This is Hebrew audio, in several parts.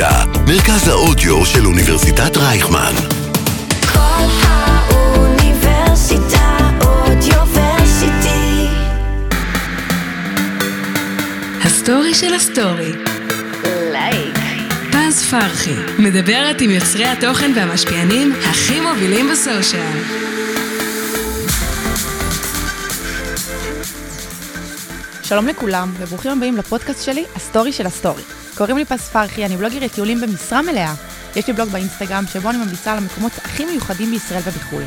אוניברסיטה, מרכז האודיו של אוניברסיטת רייכמן. כל האוניברסיטה אודיוברסיטי. הסטורי של הסטורי. like. פז פרחי, מדברת עם יוצרי התוכן והמשפיענים הכי מובילים בסושיאל. שלום לכולם, וברוכים הבאים לפודקאסט שלי, הסטורי של הסטורי. קוראים לי פז פרחי, אני בלוגרית טיולים במשרה מלאה. יש לי בלוג באינסטגרם, שבו אני ממליצה על המקומות הכי מיוחדים בישראל ובחו"ל.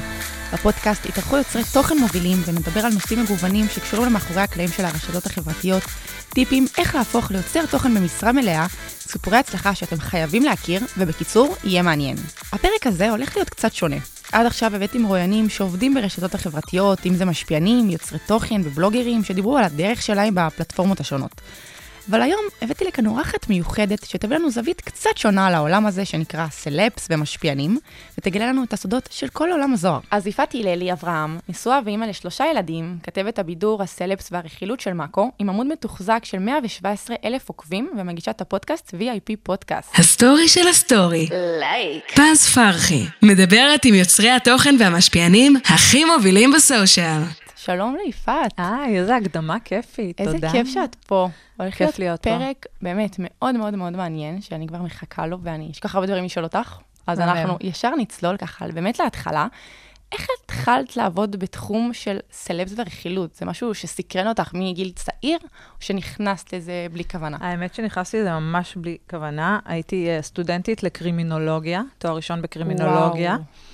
בפודקאסט יתארחו יוצרי תוכן מובילים, ונדבר על נושאים מגוונים שקשורים למאחורי הקלעים של הרשתות החברתיות, טיפים איך להפוך ליוצר תוכן במשרה מלאה, סיפורי הצלחה שאתם חייבים להכיר, ובקיצור, יהיה מעניין. הפרק הזה הולך להיות קצת שונה. עד עכשיו הבאתי מרואיינים שעובדים ברשתות החברתיות, אם זה משפיענים, יוצרי תוכן ובלוגרים, שדיברו על הדרך שלהם בפלטפורמות השונות. אבל היום הבאתי לכאן אורחת מיוחדת שתביא לנו זווית קצת שונה על העולם הזה שנקרא סלבס ומשפיענים, ותגלה לנו את הסודות של כל עולם הזוהר. אז יפעת הללי אברהם, נשואה ואימא לשלושה ילדים, כתבת הבידור, הסלבס והרכילות של מאקו, עם עמוד מתוחזק של 117 אלף עוקבים, ומגישה את הפודקאסט VIP פודקאסט. הסטורי של הסטורי. like. פז פרחי, מדברת עם יוצרי התוכן והמשפיענים הכי מובילים בסושיאל. שלום ליפעת. היי, איזה הקדמה כיפית, איזה תודה. כיף שאת פה. הולך להיות פה. פרק באמת מאוד מאוד מאוד מעניין, שאני כבר מחכה לו, ואני, יש כל כך הרבה דברים לשאול אותך. אז. אנחנו ישר נצלול ככה, באמת להתחלה. איך התחלת לעבוד בתחום של סלבס ורכילות? זה משהו שסקרן אותך מגיל צעיר, או שנכנסת לזה בלי כוונה? האמת שנכנסתי לזה ממש בלי כוונה. הייתי אה, סטודנטית לקרימינולוגיה, תואר ראשון בקרימינולוגיה. וואו.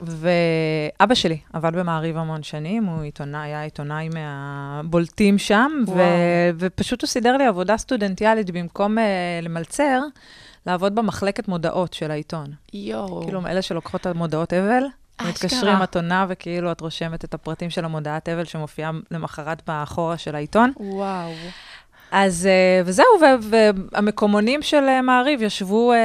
ואבא שלי עבד במעריב המון שנים, הוא עיתונאי, היה עיתונאי מהבולטים שם, ו-. ופשוט הוא סידר לי עבודה סטודנטיאלית במקום uh, למלצר, לעבוד במחלקת מודעות של העיתון. יואו. כאילו, אלה שלוקחות את המודעות אבל, אשכרה. מתקשרים את עונה, וכאילו את רושמת את הפרטים של המודעת אבל שמופיעה למחרת באחורה של העיתון. וואו. אז, אה, וזהו, והמקומונים של אה, מעריב ישבו אה,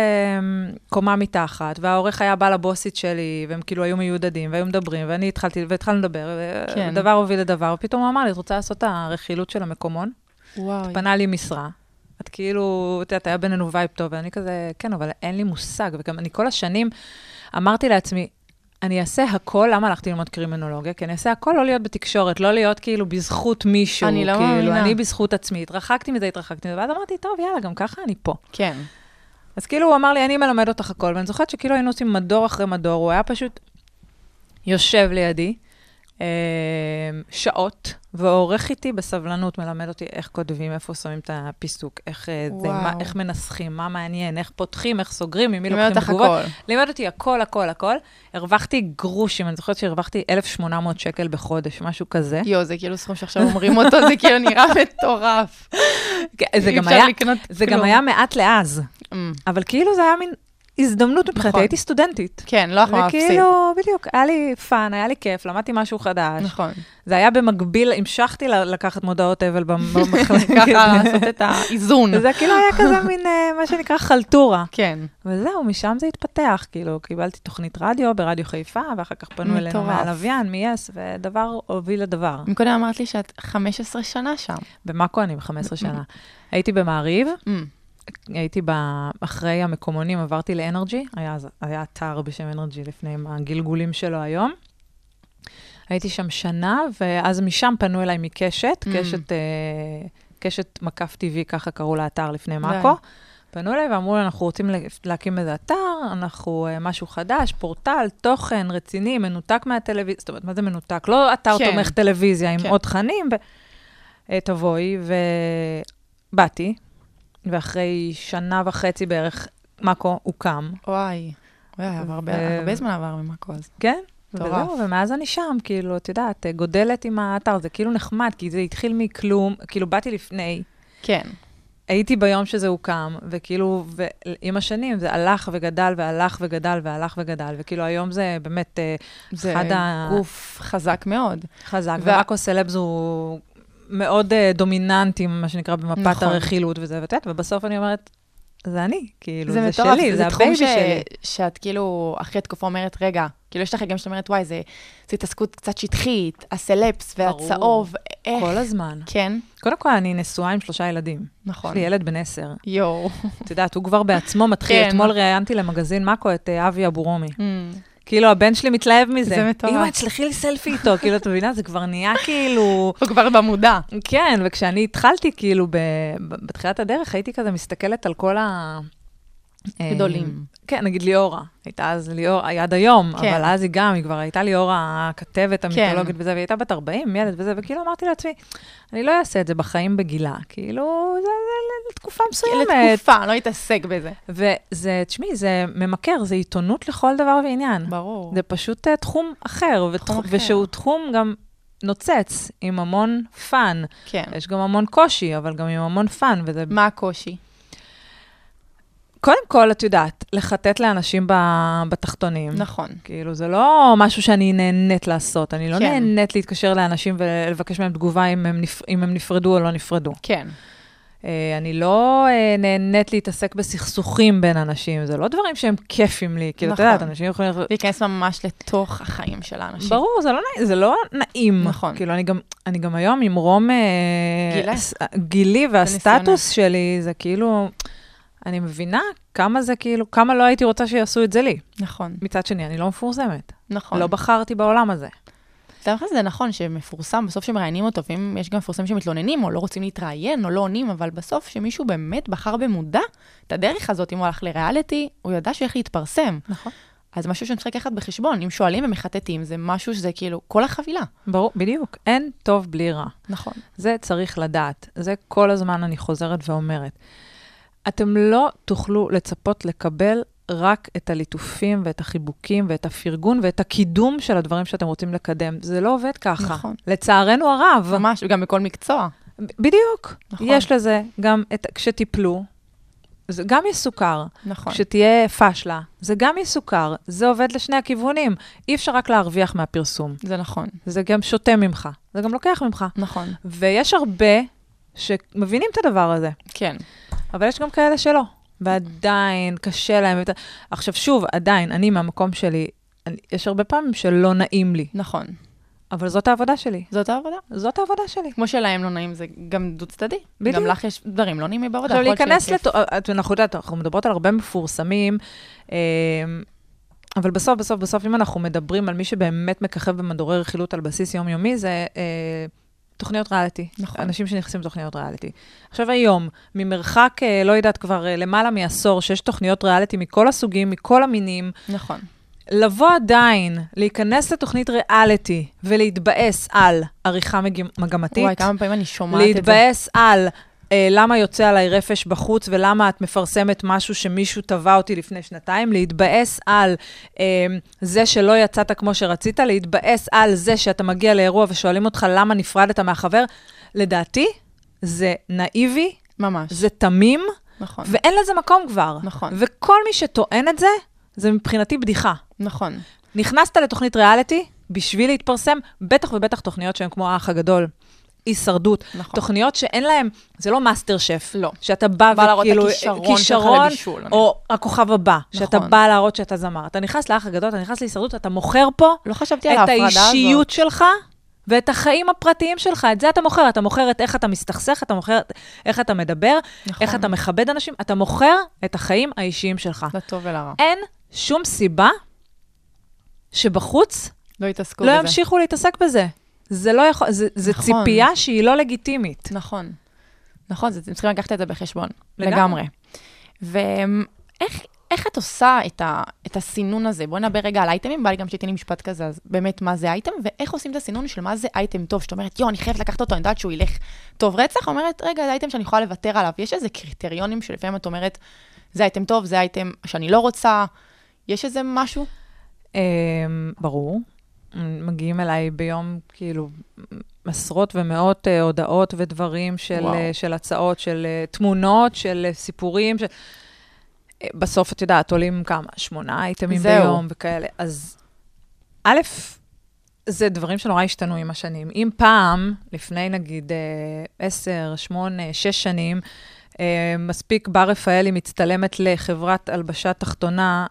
קומה מתחת, והעורך היה בא לבוסית שלי, והם כאילו היו מיודדים, והיו מדברים, ואני התחלתי, והתחלנו לדבר, כן. ודבר הוביל לדבר, ופתאום הוא אמר לי, את רוצה לעשות את הרכילות של המקומון? וואו. פנה לי משרה. את כאילו, את יודעת, היה בינינו vibe טוב, ואני כזה, כן, אבל אין לי מושג. וגם אני כל השנים אמרתי לעצמי, אני אעשה הכל, למה הלכתי ללמוד קרימינולוגיה? כי אני אעשה הכל לא להיות בתקשורת, לא להיות כאילו בזכות מישהו. אני לא כאילו, מאמינה. אני בזכות עצמי. התרחקתי מזה, התרחקתי מזה, ואז אמרתי, טוב, יאללה, גם ככה אני פה. כן. אז כאילו הוא אמר לי, אני מלמד אותך הכל, ואני זוכרת שכאילו היינו עושים מדור אחרי מדור, הוא היה פשוט יושב לידי שעות, ועורך איתי בסבלנות, מלמד אותי איך כותבים, איפה שמים את הפיסוק, איך, אה, זה, מה. איך מנסחים, מה מעניין, איך פותחים, איך סוגרים, ממי לוקחים תגובות. לימד אותי הכל, הכל, הכל. הרווחתי גרושים, אני זוכרת שהרווחתי 1,800 שקל בחודש, משהו כזה. יואו, זה כאילו סכום שעכשיו אומרים אותו, זה כאילו נראה מטורף. כן, זה גם היה, זה גם. היה מעט לאז, אמ, אבל כאילו זה היה מין הזדמנות מבחינתי, נכון. הייתי סטודנטית. כן, לא יכולה להפסיד. וכאילו, בדיוק, היה לי fun, היה לי כיף, למדתי משהו חדש. נכון. זה היה במקביל, המשכתי לקחת מודעות אבל במ- במחלקה. ככה לעשות את האיזון. זה כאילו היה כזה מין, אה, מה שנקרא, חלטורה. כן. וזהו, משם זה התפתח, כאילו, קיבלתי תוכנית רדיו ברדיו חיפה, ואחר כך פנו אלינו. מהלוויין, מ-yes, ודבר הוביל לדבר. מקודם אמרת לי שאת 15 שנה שם. במאקו אני ב-15 שנה. הייתי במעריב, אמ, הייתי ב... אחרי המקומונים, עברתי לאנרג'י, היה, היה אתר בשם אנרג'י לפני הגלגולים שלו היום. הייתי שם שנה, ואז משם פנו אליי מקשת, Mm. קשת, אה, קשת מקף TV, ככה קראו לאתר לפני מאקו. פנו אליי ואמרו לי, אנחנו רוצים לה- להקים איזה אתר, אנחנו אה, משהו חדש, פורטל, תוכן רציני, מנותק מהטלוויזיה, זאת אומרת, מה זה מנותק? לא אתר כן. תומך טלוויזיה עם כן. עוד תכנים, ו... אה, תבואי, ובאתי, ואחרי שנה וחצי בערך, מאקו הוקם, וואי. וואי, עבר הרבה ו- הרבה זמן עבר ממאקו אז. כן? וזהו, ומאז אני שם, כאילו, את יודעת, גודלת עם האתר, זה כאילו נחמד, כי זה התחיל מכלום, כאילו, באתי לפני, כן. הייתי ביום שזה הוקם, וכאילו, ועם השנים זה הלך וגדל והלך וגדל והלך וגדל, וכאילו היום זה באמת אה, זה אחד ה- גוף חזק מאוד. חזק, וה- ומאקו סלבס הוא מאוד אה, דומיננטי, מה שנקרא, במפת נכון. הרכילות וזה, יודעת, ובסוף אני אומרת, זה אני, כאילו, זה זה, מטורף, שלי, זה, תחום ה baby ש- שלי. שאת כאילו, אחרי תקופה אומרת, רגע, כאילו יש לך רגעים שאת אומרת, וואי, זה זה התעסקות קצת שטחית, הסלבס. והצהוב, איך? כל הזמן. כן, קודם כל, אני נשואה עם שלושה ילדים. יש נכון. לי ילד בן עשר. יואו. את יודעת, הוא כבר בעצמו מתחיל. כן. אתמול ראיינתי למגזין מאקו את אה, אבי אבורומי. Mm, כאילו, הבן שלי מתלהב מזה. זה מטורף. אמא, תשלחי לי סלפי איתו. כאילו, את מבינה? זה כבר נהיה כאילו... הוא כבר במודע. כן, וכשאני התחלתי, כאילו, בתחילת הדרך, הייתי כזה מסתכלת על כל ה... גדולים. כן, נגיד ליאורה. הייתה אז ליאורה, היא עד היום, כן. אבל אז היא גם, היא כבר הייתה ליאורה הכתבת המיתולוגית וזה, והיא הייתה בת 40, ילד וזה, וכאילו אמרתי לעצמי, אני לא אעשה את זה בחיים בגילה. כאילו, זה זה לתקופה מסוימת. לתקופה, לא להתעסק בזה. וזה, תשמעי, זה ממכר, זה עיתונות לכל דבר ועניין. ברור. זה פשוט uh, תחום אחר, ותח... תחום אחר. ושהוא תחום גם נוצץ, עם המון fun. כן. יש גם המון קושי, אבל גם עם המון fun, וזה... מה הקושי? קודם כל, את יודעת, לחטט לאנשים ב... בתחתונים. נכון. כאילו, זה לא משהו שאני נהנית לעשות. אני לא כן. נהנית להתקשר לאנשים ולבקש מהם תגובה אם הם, נפ... אם הם נפרדו או לא נפרדו. כן. אה, אני לא אה, נהנית להתעסק בסכסוכים בין אנשים, זה לא דברים שהם כיפים לי. כאילו, את נכון. יודעת, אנשים יכולים... להיכנס ממש לתוך החיים של האנשים. ברור, זה לא, זה לא נעים. נכון. כאילו, אני גם, אני גם היום עם רום... אה, גילה. הס- גילי והסטטוס שלי, זה כאילו... אני מבינה כמה זה כאילו, כמה לא הייתי רוצה שיעשו את זה לי. נכון. מצד שני, אני לא מפורסמת. נכון. לא בחרתי בעולם הזה. דרך אגב זה נכון שמפורסם, בסוף שמראיינים אותו, ואם יש גם מפורסמים שמתלוננים, או לא רוצים להתראיין, או לא עונים, אבל בסוף שמישהו באמת בחר במודע את הדרך הזאת, אם הוא הלך לריאליטי, הוא ידע שהוא הולך להתפרסם. נכון. אז משהו שאני צריכה לקחת בחשבון, אם שואלים ומחטטים, זה משהו שזה כאילו כל החבילה. ברור, בדיוק. אין טוב בלי רע. נכון. זה צריך לדעת. זה כל הזמן אני חוזרת ואומרת. אתם לא תוכלו לצפות לקבל רק את הליטופים ואת החיבוקים ואת הפרגון ואת הקידום של הדברים שאתם רוצים לקדם. זה לא עובד ככה. נכון. לצערנו הרב. ממש, וגם בכל מקצוע. בדיוק. נכון. יש לזה גם את, כשתיפלו, זה גם יסוכר. נכון. כשתהיה פשלה, זה גם יסוכר. זה עובד לשני הכיוונים. אי אפשר רק להרוויח מהפרסום. זה נכון. זה גם שותה ממך. זה גם לוקח ממך. נכון. ויש הרבה שמבינים את הדבר הזה, כן. אבל יש גם כאלה שלא, ועדיין קשה להם. עכשיו, שוב, עדיין, אני מהמקום שלי, אני, יש הרבה פעמים שלא נעים לי, נכון. אבל זאת העבודה שלי. זאת העבודה. זאת העבודה שלי. כמו שלהם לא נעים, זה גם דו-צדדי. בדיוק. גם לך יש דברים לא נעימים בעבודה. עכשיו, להיכנס שיש כיף. לתו... את- אנחנו יודעת, אנחנו מדברות על הרבה מפורסמים, אה, אבל בסוף, בסוף, בסוף, אם אנחנו מדברים על מי שבאמת מככב במדורי רכילות על בסיס יומיומי, זה אה, תוכניות ריאליטי. נכון. אנשים שנכנסים לתוכניות ריאליטי. עכשיו, היום, ממרחק, אה, לא יודעת, כבר אה, למעלה מעשור, שיש תוכניות ריאליטי מכל הסוגים, מכל המינים, נכון. לבוא עדיין, להיכנס לתוכנית ריאליטי ולהתבאס על עריכה מג... מגמתית, וואי, כמה פעמים אני שומעת את זה. להתבאס על למה יוצא עליי רפש בחוץ ולמה את מפרסמת משהו שמישהו תבע אותי לפני שנתיים, להתבאס על אה, זה שלא יצאת כמו שרצית, להתבאס על זה שאתה מגיע לאירוע ושואלים אותך למה נפרדת מהחבר. לדעתי, זה נאיבי, ממש. זה תמים, נכון. ואין לזה מקום כבר. נכון. וכל מי שטוען את זה, זה מבחינתי בדיחה. נכון. נכנסת לתוכנית ריאליטי בשביל להתפרסם, בטח ובטח תוכניות שהן כמו האח הגדול. הישרדות, נכון. תוכניות שאין להן, זה לא מאסטר שף. לא. שאתה בא בא להראות את וכאילו, הכישרון כישרון, לבישול, אני- או הכוכב הבא, שאתה נכון. בא להראות שאתה זמר. אתה נכנס לאח הגדול, אתה נכנס להישרדות, אתה מוכר פה לא חשבתי על את ההפרדה הזאת. האישיות שלך ואת החיים הפרטיים שלך. את זה אתה מוכר. אתה מוכר את איך אתה מסתכסך, אתה מוכר איך אתה מדבר, נכון. איך אתה מכבד אנשים, אתה מוכר את החיים האישיים שלך. לטוב ולרע. אין שום סיבה שבחוץ לא התעסקו לא בזה. ימשיכו להתעסק בזה. זה לא יכול, זה, זה נכון. ציפייה שהיא לא לגיטימית. נכון. נכון, אתם צריכים לקחת את זה בחשבון. לגמרי. לגמרי. ואיך איך את עושה את, ה, את הסינון הזה? בואי נדבר רגע על אייטמים, בא לי גם שתיתני לי משפט כזה, אז באמת, מה זה אייטם, ואיך עושים את הסינון של מה זה אייטם טוב, שאת אומרת, יואו, אני חייבת לקחת אותו, אני יודעת שהוא ילך טוב רצח, אומרת, רגע, זה אייטם שאני יכולה לוותר עליו. יש איזה קריטריונים שלפעמים את אומרת, זה אייטם טוב, זה אייטם שאני לא רוצה, יש איזה משהו? אמ, ברור. מגיעים אליי ביום, כאילו, עשרות ומאות אה, הודעות ודברים של. אה, של הצעות, של אה, תמונות, של אה, סיפורים. של... אה, בסוף, את יודעת, עולים כמה? שמונה אייטמים. ביום וכאלה. אז א', זה דברים שנורא השתנו עם השנים. אם פעם, לפני נגיד עשר, שמונה, שש שנים, מספיק בר רפאלי מצטלמת לחברת הלבשה תחתונה,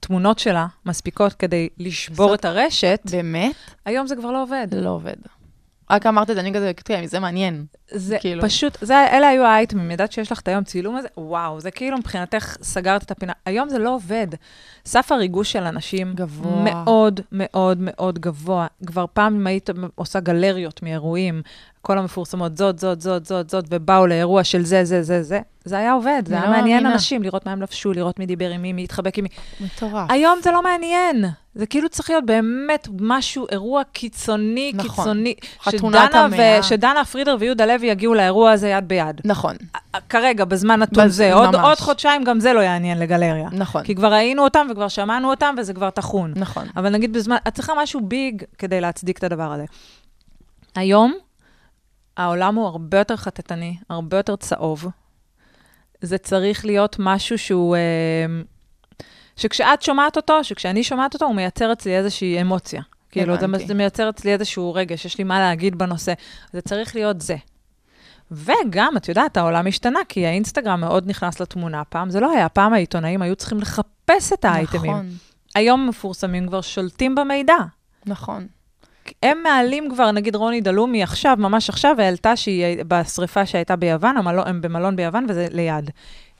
תמונות שלה מספיקות כדי לשבור זאת- את הרשת, באמת? היום זה כבר לא עובד. לא עובד. רק אמרת את זה, אני כזה, תראי, זה מעניין. זה כאילו- פשוט, זה, אלה היו האייטמים, ידעת שיש לך את היום צילום הזה? וואו, זה כאילו מבחינתך סגרת את הפינה. היום זה לא עובד. סף הריגוש של אנשים גבוה. מאוד מאוד מאוד גבוה. כבר פעם אם היית עושה גלריות מאירועים, כל המפורסמות, זאת, זאת, זאת, זאת, זאת, ובאו לאירוע של זה, זה, זה, זה, זה היה עובד, זה היה לא מעניין מאמינה. אנשים, לראות מה הם לבשו, לראות מי דיבר עם מי, מי התחבק עם מי. מטורף. היום זה לא מעניין. זה כאילו צריך להיות באמת משהו, אירוע קיצוני, נכון. קיצוני. חתונת המאה. ו- שדנה פרידר ויהודה לוי יגיעו לאירוע הזה יד ביד. נכון, כרגע, בזמן נתון בז- זה. עוד, ממש. עוד חודשיים גם זה לא יעניין לגלריה. נכון, כי כבר ראינו אותם וכבר שמענו אותם וזה כבר טחון. נכון. אבל נגיד בזמן, את צריכה משהו ביג כדי להצדיק את הדבר הזה. היום, העולם הוא הרבה יותר חטטני, הרבה יותר צהוב. זה צריך להיות משהו שהוא... אה, שכשאת שומעת אותו, שכשאני שומעת אותו, הוא מייצר אצלי איזושהי אמוציה. כאילו, זה, מייצר אצלי איזשהו רגש, יש לי מה להגיד בנושא. זה צריך להיות זה. וגם, את יודעת, העולם השתנה, כי האינסטגרם מאוד נכנס לתמונה. פעם זה לא היה, פעם העיתונאים היו צריכים לחפש את האייטמים. נכון, היום המפורסמים כבר שולטים במידע. נכון. הם מעלים כבר, נגיד רוני דלומי עכשיו, ממש עכשיו, העלתה שהיא בשריפה שהייתה ביוון, המלון, הם במלון ביוון וזה ליד.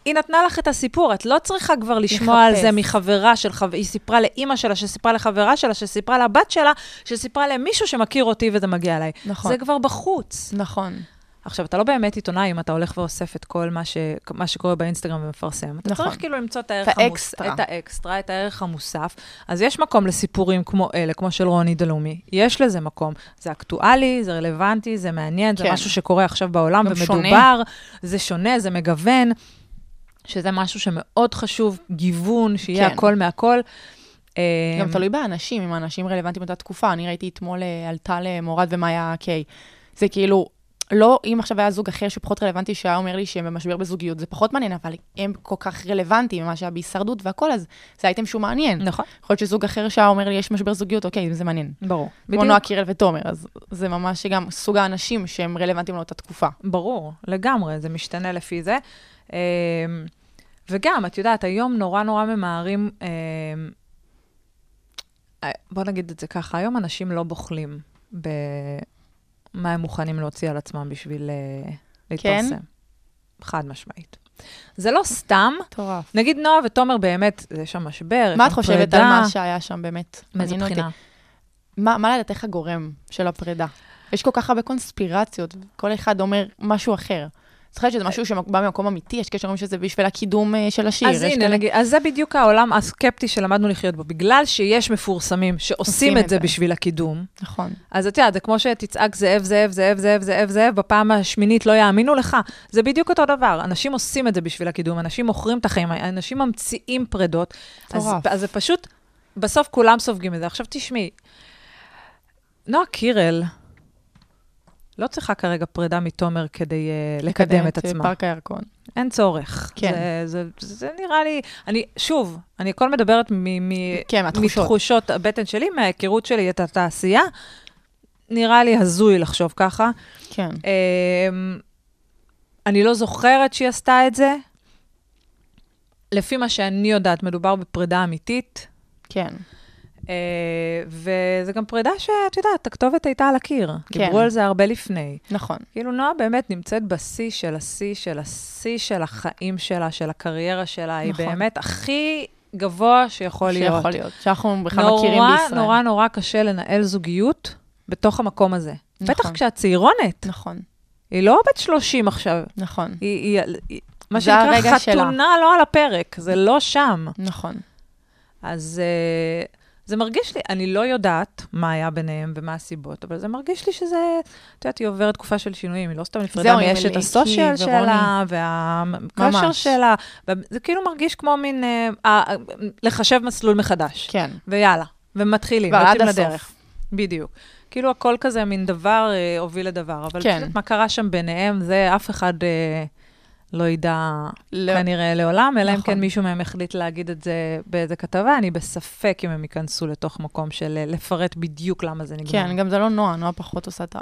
היא נתנה לך את הסיפור, את לא צריכה כבר לשמוע על לחפש. זה מחברה של חבר... היא סיפרה לאימא שלה, שסיפרה לחברה שלה, שסיפרה לבת שלה, שסיפרה למישהו שמכיר אותי וזה מגיע אליי. נכון. זה כבר בחוץ. נכון, עכשיו, אתה לא באמת עיתונאי אם אתה הולך ואוסף את כל מה, ש... מה שקורה באינסטגרם ומפרסם. אתה נכון. צריך כאילו למצוא את הערך את המוס... האקסטרה. את האקסטרה, את הערך המוסף. אז יש מקום לסיפורים כמו אלה, כמו של רוני דלומי. יש לזה מקום. זה אקטואלי, זה רלוונטי, זה מעניין, זה כן. משהו שקורה עכשיו בעולם ומדובר. שונה. זה שונה, זה מגוון, שזה משהו שמאוד חשוב, גיוון, שיהיה כן. הכל מהכל. גם אמ, תלוי באנשים, אם האנשים רלוונטיים באותה תקופה. אני ראיתי אתמול אה, עלתה למורד ומאיה קיי. זה כאילו, לא, אם עכשיו היה זוג אחר שפחות רלוונטי, שהיה אומר לי שהם במשבר בזוגיות, זה פחות מעניין, אבל הם כל כך רלוונטיים, מה שהיה בהישרדות והכל, אז זה אייטם שהוא מעניין. נכון, יכול להיות שזוג אחר שהיה אומר לי, יש משבר זוגיות, אוקיי, זה מעניין. ברור. כמו נועה קירל ותומר, אז זה ממש גם סוג האנשים שהם רלוונטיים לאותה תקופה. ברור, לגמרי, זה משתנה לפי זה. וגם, את יודעת, היום נורא נורא ממהרים, אמ, אה, בוא נגיד את זה ככה, היום אנשים לא בוחלים במה הם מוכנים להוציא על עצמם בשביל אה, להתפרסם. חד משמעית. זה לא סתם, מטורף. נגיד נועה ותומר באמת, יש שם משבר, מה את חושבת על פרידה. מה שהיה שם באמת? מאיזה. בחינה? מה, מה לדעתך הגורם של הפרידה? יש כל כך הרבה קונספירציות, כל אחד אומר משהו אחר. חושבת שזה משהו שבא ממקום אמיתי? יש קשר שזה בשביל הקידום אה, של השיר. אז הנה, נגיד, אז זה בדיוק העולם הסקפטי שלמדנו לחיות בו. בגלל שיש מפורסמים שעושים עושים את זה. בשביל הקידום, נכון. אז את יודעת, זה כמו שתצעק זאב, זאב, זאב, זאב, זאב, זאב, בפעם השמינית לא יאמינו לך. זה בדיוק אותו דבר. אנשים עושים את זה בשביל הקידום, אנשים מוכרים את החיים, אנשים ממציאים פרדות. אז זה פשוט, בסוף כולם סופגים את זה. עכשיו תשמעי, נועה קירל לא צריכה כרגע פרידה מתומר כדי uh, לקדם את אה, עצמה. פארק הירקון. אין צורך. כן. זה, זה, זה נראה לי, אני, שוב, אני הכל מדברת מ, מ, כן, מהתחושות. מתחושות הבטן שלי, מההיכרות שלי את התעשייה. נראה לי הזוי לחשוב ככה. כן. אמ, אני לא זוכרת שהיא עשתה את זה. לפי מה שאני יודעת, מדובר בפרידה אמיתית. כן. אה, וזה גם פרידה שאת יודעת, הכתובת הייתה על הקיר. כן. דיברו על זה הרבה לפני. נכון. כאילו, נועה באמת נמצאת בשיא של השיא של השיא של החיים שלה, של הקריירה שלה. היא נכון. באמת הכי גבוה שיכול להיות. שיכול להיות. שאנחנו בכלל מכירים נורא, בישראל. נורא נורא קשה לנהל זוגיות בתוך המקום הזה. נכון. בטח כשאת צעירונת. נכון, היא לא בת 30 עכשיו. נכון, היא, היא, היא מה שנקרא הרגע שלה. חתונה לא על הפרק, זה לא שם. נכון. אז uh, זה מרגיש לי, אני לא יודעת מה היה ביניהם ומה הסיבות, אבל זה מרגיש לי שזה, את יודעת, היא עוברת תקופה של שינויים, היא לא סתם נפרדה זהו, מאשת מליקי הסושיאל. שלה, והקשר. שלה, זה כאילו מרגיש כמו מין, uh, uh, לחשב מסלול מחדש. כן. ויאללה, ומתחילים, ועד הסוף. בדיוק. כאילו הכל כזה מין דבר אה, הוביל לדבר, אבל כן. כן. מה קרה שם ביניהם, זה אף אחד אה, לא ידע לא. כנראה לעולם, אלא אם נכון. כן מישהו מהם החליט להגיד את זה באיזה כתבה, אני בספק אם הם ייכנסו לתוך מקום של אה, לפרט בדיוק למה זה נגמר. כן, גם זה לא נועה, נועה פחות עושה את ה...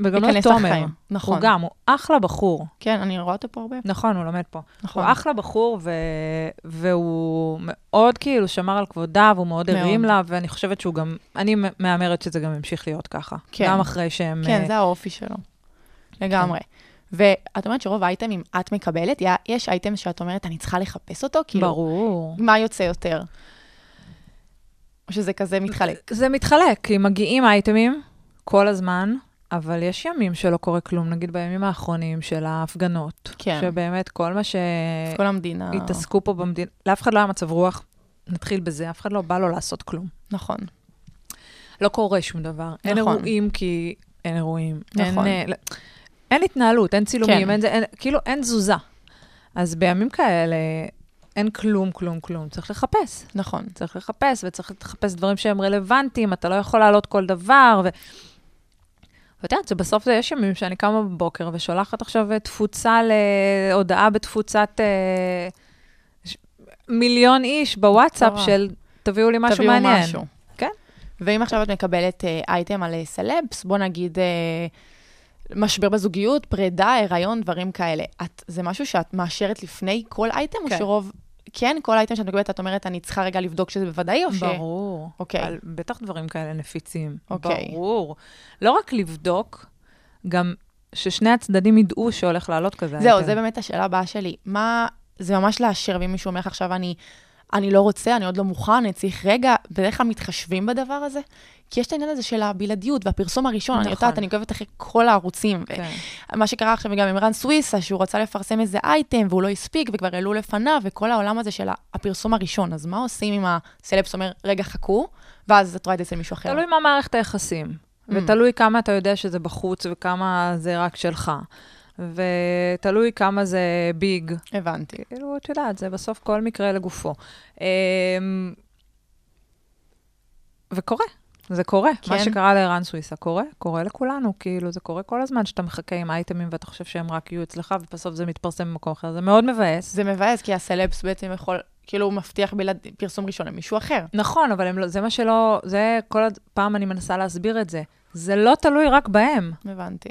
וגם לא תומר. נכון. הוא גם, הוא אחלה בחור. כן, אני רואה אותו פה הרבה. נכון, הוא לומד פה. נכון. הוא אחלה בחור, ו... והוא מאוד כאילו שמר על כבודה, והוא מאוד. הרים לה, ואני חושבת שהוא גם, אני מהמרת שזה גם ימשיך להיות ככה. כן. גם אחרי שהם... כן, אה, זה האופי שלו. לגמרי. ואת אומרת שרוב האייטמים את מקבלת, יש אייטם שאת אומרת, אני צריכה לחפש אותו? כאילו, ברור. מה יוצא יותר? או שזה כזה מתחלק? זה מתחלק, כי מגיעים אייטמים כל הזמן, אבל יש ימים שלא קורה כלום, נגיד בימים האחרונים של ההפגנות. כן. שבאמת כל מה כל המדינה. שהתעסקו פה במדינה, לאף אחד לא היה מצב רוח, נתחיל בזה, אף אחד לא בא לו לעשות כלום. נכון. לא קורה שום דבר. אין נכון. אירועים כי אין אירועים. נכון. אין, אה, אין התנהלות, אין צילומים, כן. אין, אין, כאילו אין תזוזה. אז בימים כאלה אין כלום, כלום, כלום. צריך לחפש. נכון. צריך לחפש, וצריך לחפש דברים שהם רלוונטיים, אתה לא יכול להעלות כל דבר. ו... ואת יודעת, שבסוף זה יש ימים שאני קמה בבוקר ושולחת עכשיו אה, תפוצה להודעה בתפוצת אה, ש... מיליון איש בוואטסאפ מטורף. של תביאו לי משהו תביאו מעניין. משהו. כן. ואם עכשיו את מקבלת אה, אייטם על אה, סלבס, בוא נגיד אה, משבר בזוגיות, פרידה, הריון, דברים כאלה. את, זה משהו שאת מאשרת לפני כל אייטם, או כן. שרוב... כן, כל אייטם שאת מקבלת, את אומרת, אני צריכה רגע לבדוק שזה בוודאי, או ש... ברור. אוקיי. על, בטח דברים כאלה נפיצים. אוקיי. ברור. לא רק לבדוק, גם ששני הצדדים ידעו שהולך לעלות כזה. זהו, אייטם. זה באמת השאלה הבאה שלי. מה, זה ממש לאשר, ואם מישהו אומר לך עכשיו, אני, אני לא רוצה, אני עוד לא מוכן, אני צריך רגע, בדרך כלל מתחשבים בדבר הזה? כי יש את העניין הזה של הבלעדיות והפרסום הראשון, אני נכון. יודעת, אני עוקבת אחרי כל הערוצים. כן. מה שקרה עכשיו גם עם רן סוויסה, שהוא רצה לפרסם איזה אייטם, והוא לא הספיק, וכבר העלו לפניו, וכל העולם הזה של הפרסום הראשון. אז מה עושים אם הסלפס אומר, רגע, חכו, ואז את רואה את זה אצל מישהו אחר? תלוי מה מערכת היחסים, Mm. ותלוי כמה אתה יודע שזה בחוץ וכמה זה רק שלך, ותלוי כמה זה ביג. הבנתי. כאילו, את יודעת, זה בסוף כל מקרה לגופו. אמ, וקורה, זה קורה. כן. מה שקרה לערן סוויסה קורה, קורה לכולנו. כאילו, זה קורה כל הזמן שאתה מחכה עם אייטמים ואתה חושב שהם רק יהיו אצלך, ובסוף זה מתפרסם במקום אחר. זה מאוד מבאס. זה מבאס, כי הסלפס בעצם יכול, כאילו, הוא מבטיח בלעד, פרסום ראשון למישהו אחר. נכון, אבל הם לא, זה מה שלא, זה כל פעם אני מנסה להסביר את זה. זה לא תלוי רק בהם, הבנתי,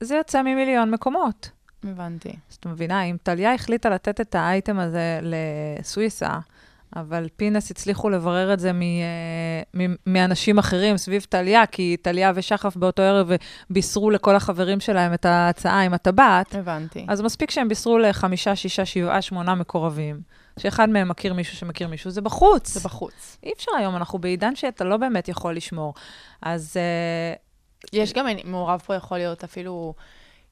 זה יוצא ממיליון מקומות. הבנתי. אז את מבינה, אם טליה החליטה לתת את האייטם הזה לסוויסה, אבל פינס הצליחו לברר את זה מ, אה, מ, מאנשים אחרים סביב טליה, כי טליה ושחף באותו ערב בישרו לכל החברים שלהם את ההצעה עם הטבעת, הבנתי. אז מספיק שהם בישרו לחמישה, שישה, שבעה, שמונה מקורבים, שאחד מהם מכיר מישהו שמכיר מישהו, זה בחוץ. זה בחוץ. אי אפשר היום, אנחנו בעידן שאתה לא באמת יכול לשמור. אז אה, יש גם, מעורב פה יכול להיות אפילו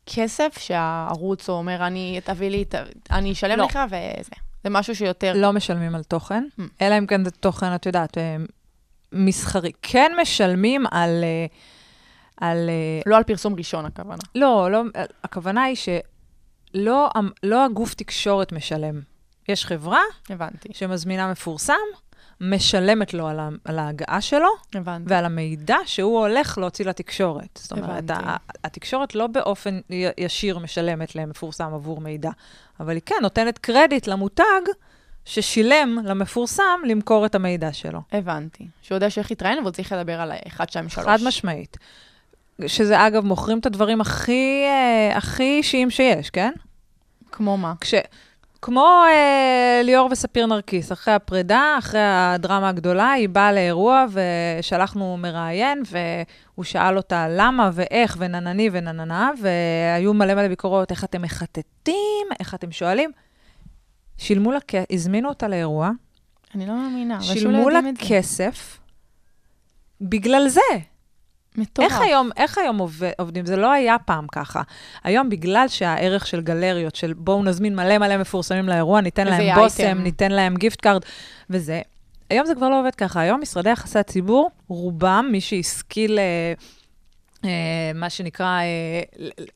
כסף שהערוץ אומר, אני, תביא לי, ת- אני אשלם לא. לך וזה. זה משהו שיותר... לא משלמים על תוכן, Mm. אלא אם כן זה תוכן, את יודעת, אה, מסחרי. כן משלמים על... אה, על אה, לא על פרסום ראשון, הכוונה. לא, לא, הכוונה היא שלא לא הגוף תקשורת משלם. יש חברה הבנתי, שמזמינה מפורסם, משלמת לו על, ה, על ההגעה שלו הבנתי. ועל המידע שהוא הולך להוציא לתקשורת. זאת אומרת, הבנתי. התקשורת לא באופן ישיר משלמת למפורסם עבור מידע, אבל היא כן נותנת קרדיט למותג ששילם למפורסם למכור את המידע שלו. הבנתי. שהוא יודע שאיך להתראיין, והוא צריך לדבר על 1, 2, 3. חד משמעית. שזה, אגב, מוכרים את הדברים הכי, אה, הכי אישיים שיש, כן? כמו מה? כש... כמו אה, ליאור וספיר נרקיס, אחרי הפרידה, אחרי הדרמה הגדולה, היא באה לאירוע ושלחנו מראיין, והוא שאל אותה למה ואיך וננני ונננה, והיו מלא מלא ביקורות, איך אתם מחטטים, איך אתם שואלים. שילמו לה, הזמינו אותה לאירוע, אני לא מאמינה. אבל שילמו לה. כסף בגלל זה. מטורף. איך היום, איך היום עובד, עובדים? זה לא היה פעם ככה. היום, בגלל שהערך של גלריות, של בואו נזמין מלא מלא מפורסמים לאירוע, ניתן להם בושם, אייטם. ניתן להם gift card, וזה. היום זה כבר לא עובד ככה. היום משרדי יחסי הציבור, רובם, מי שהשכיל, אה, אה, מה שנקרא, אה,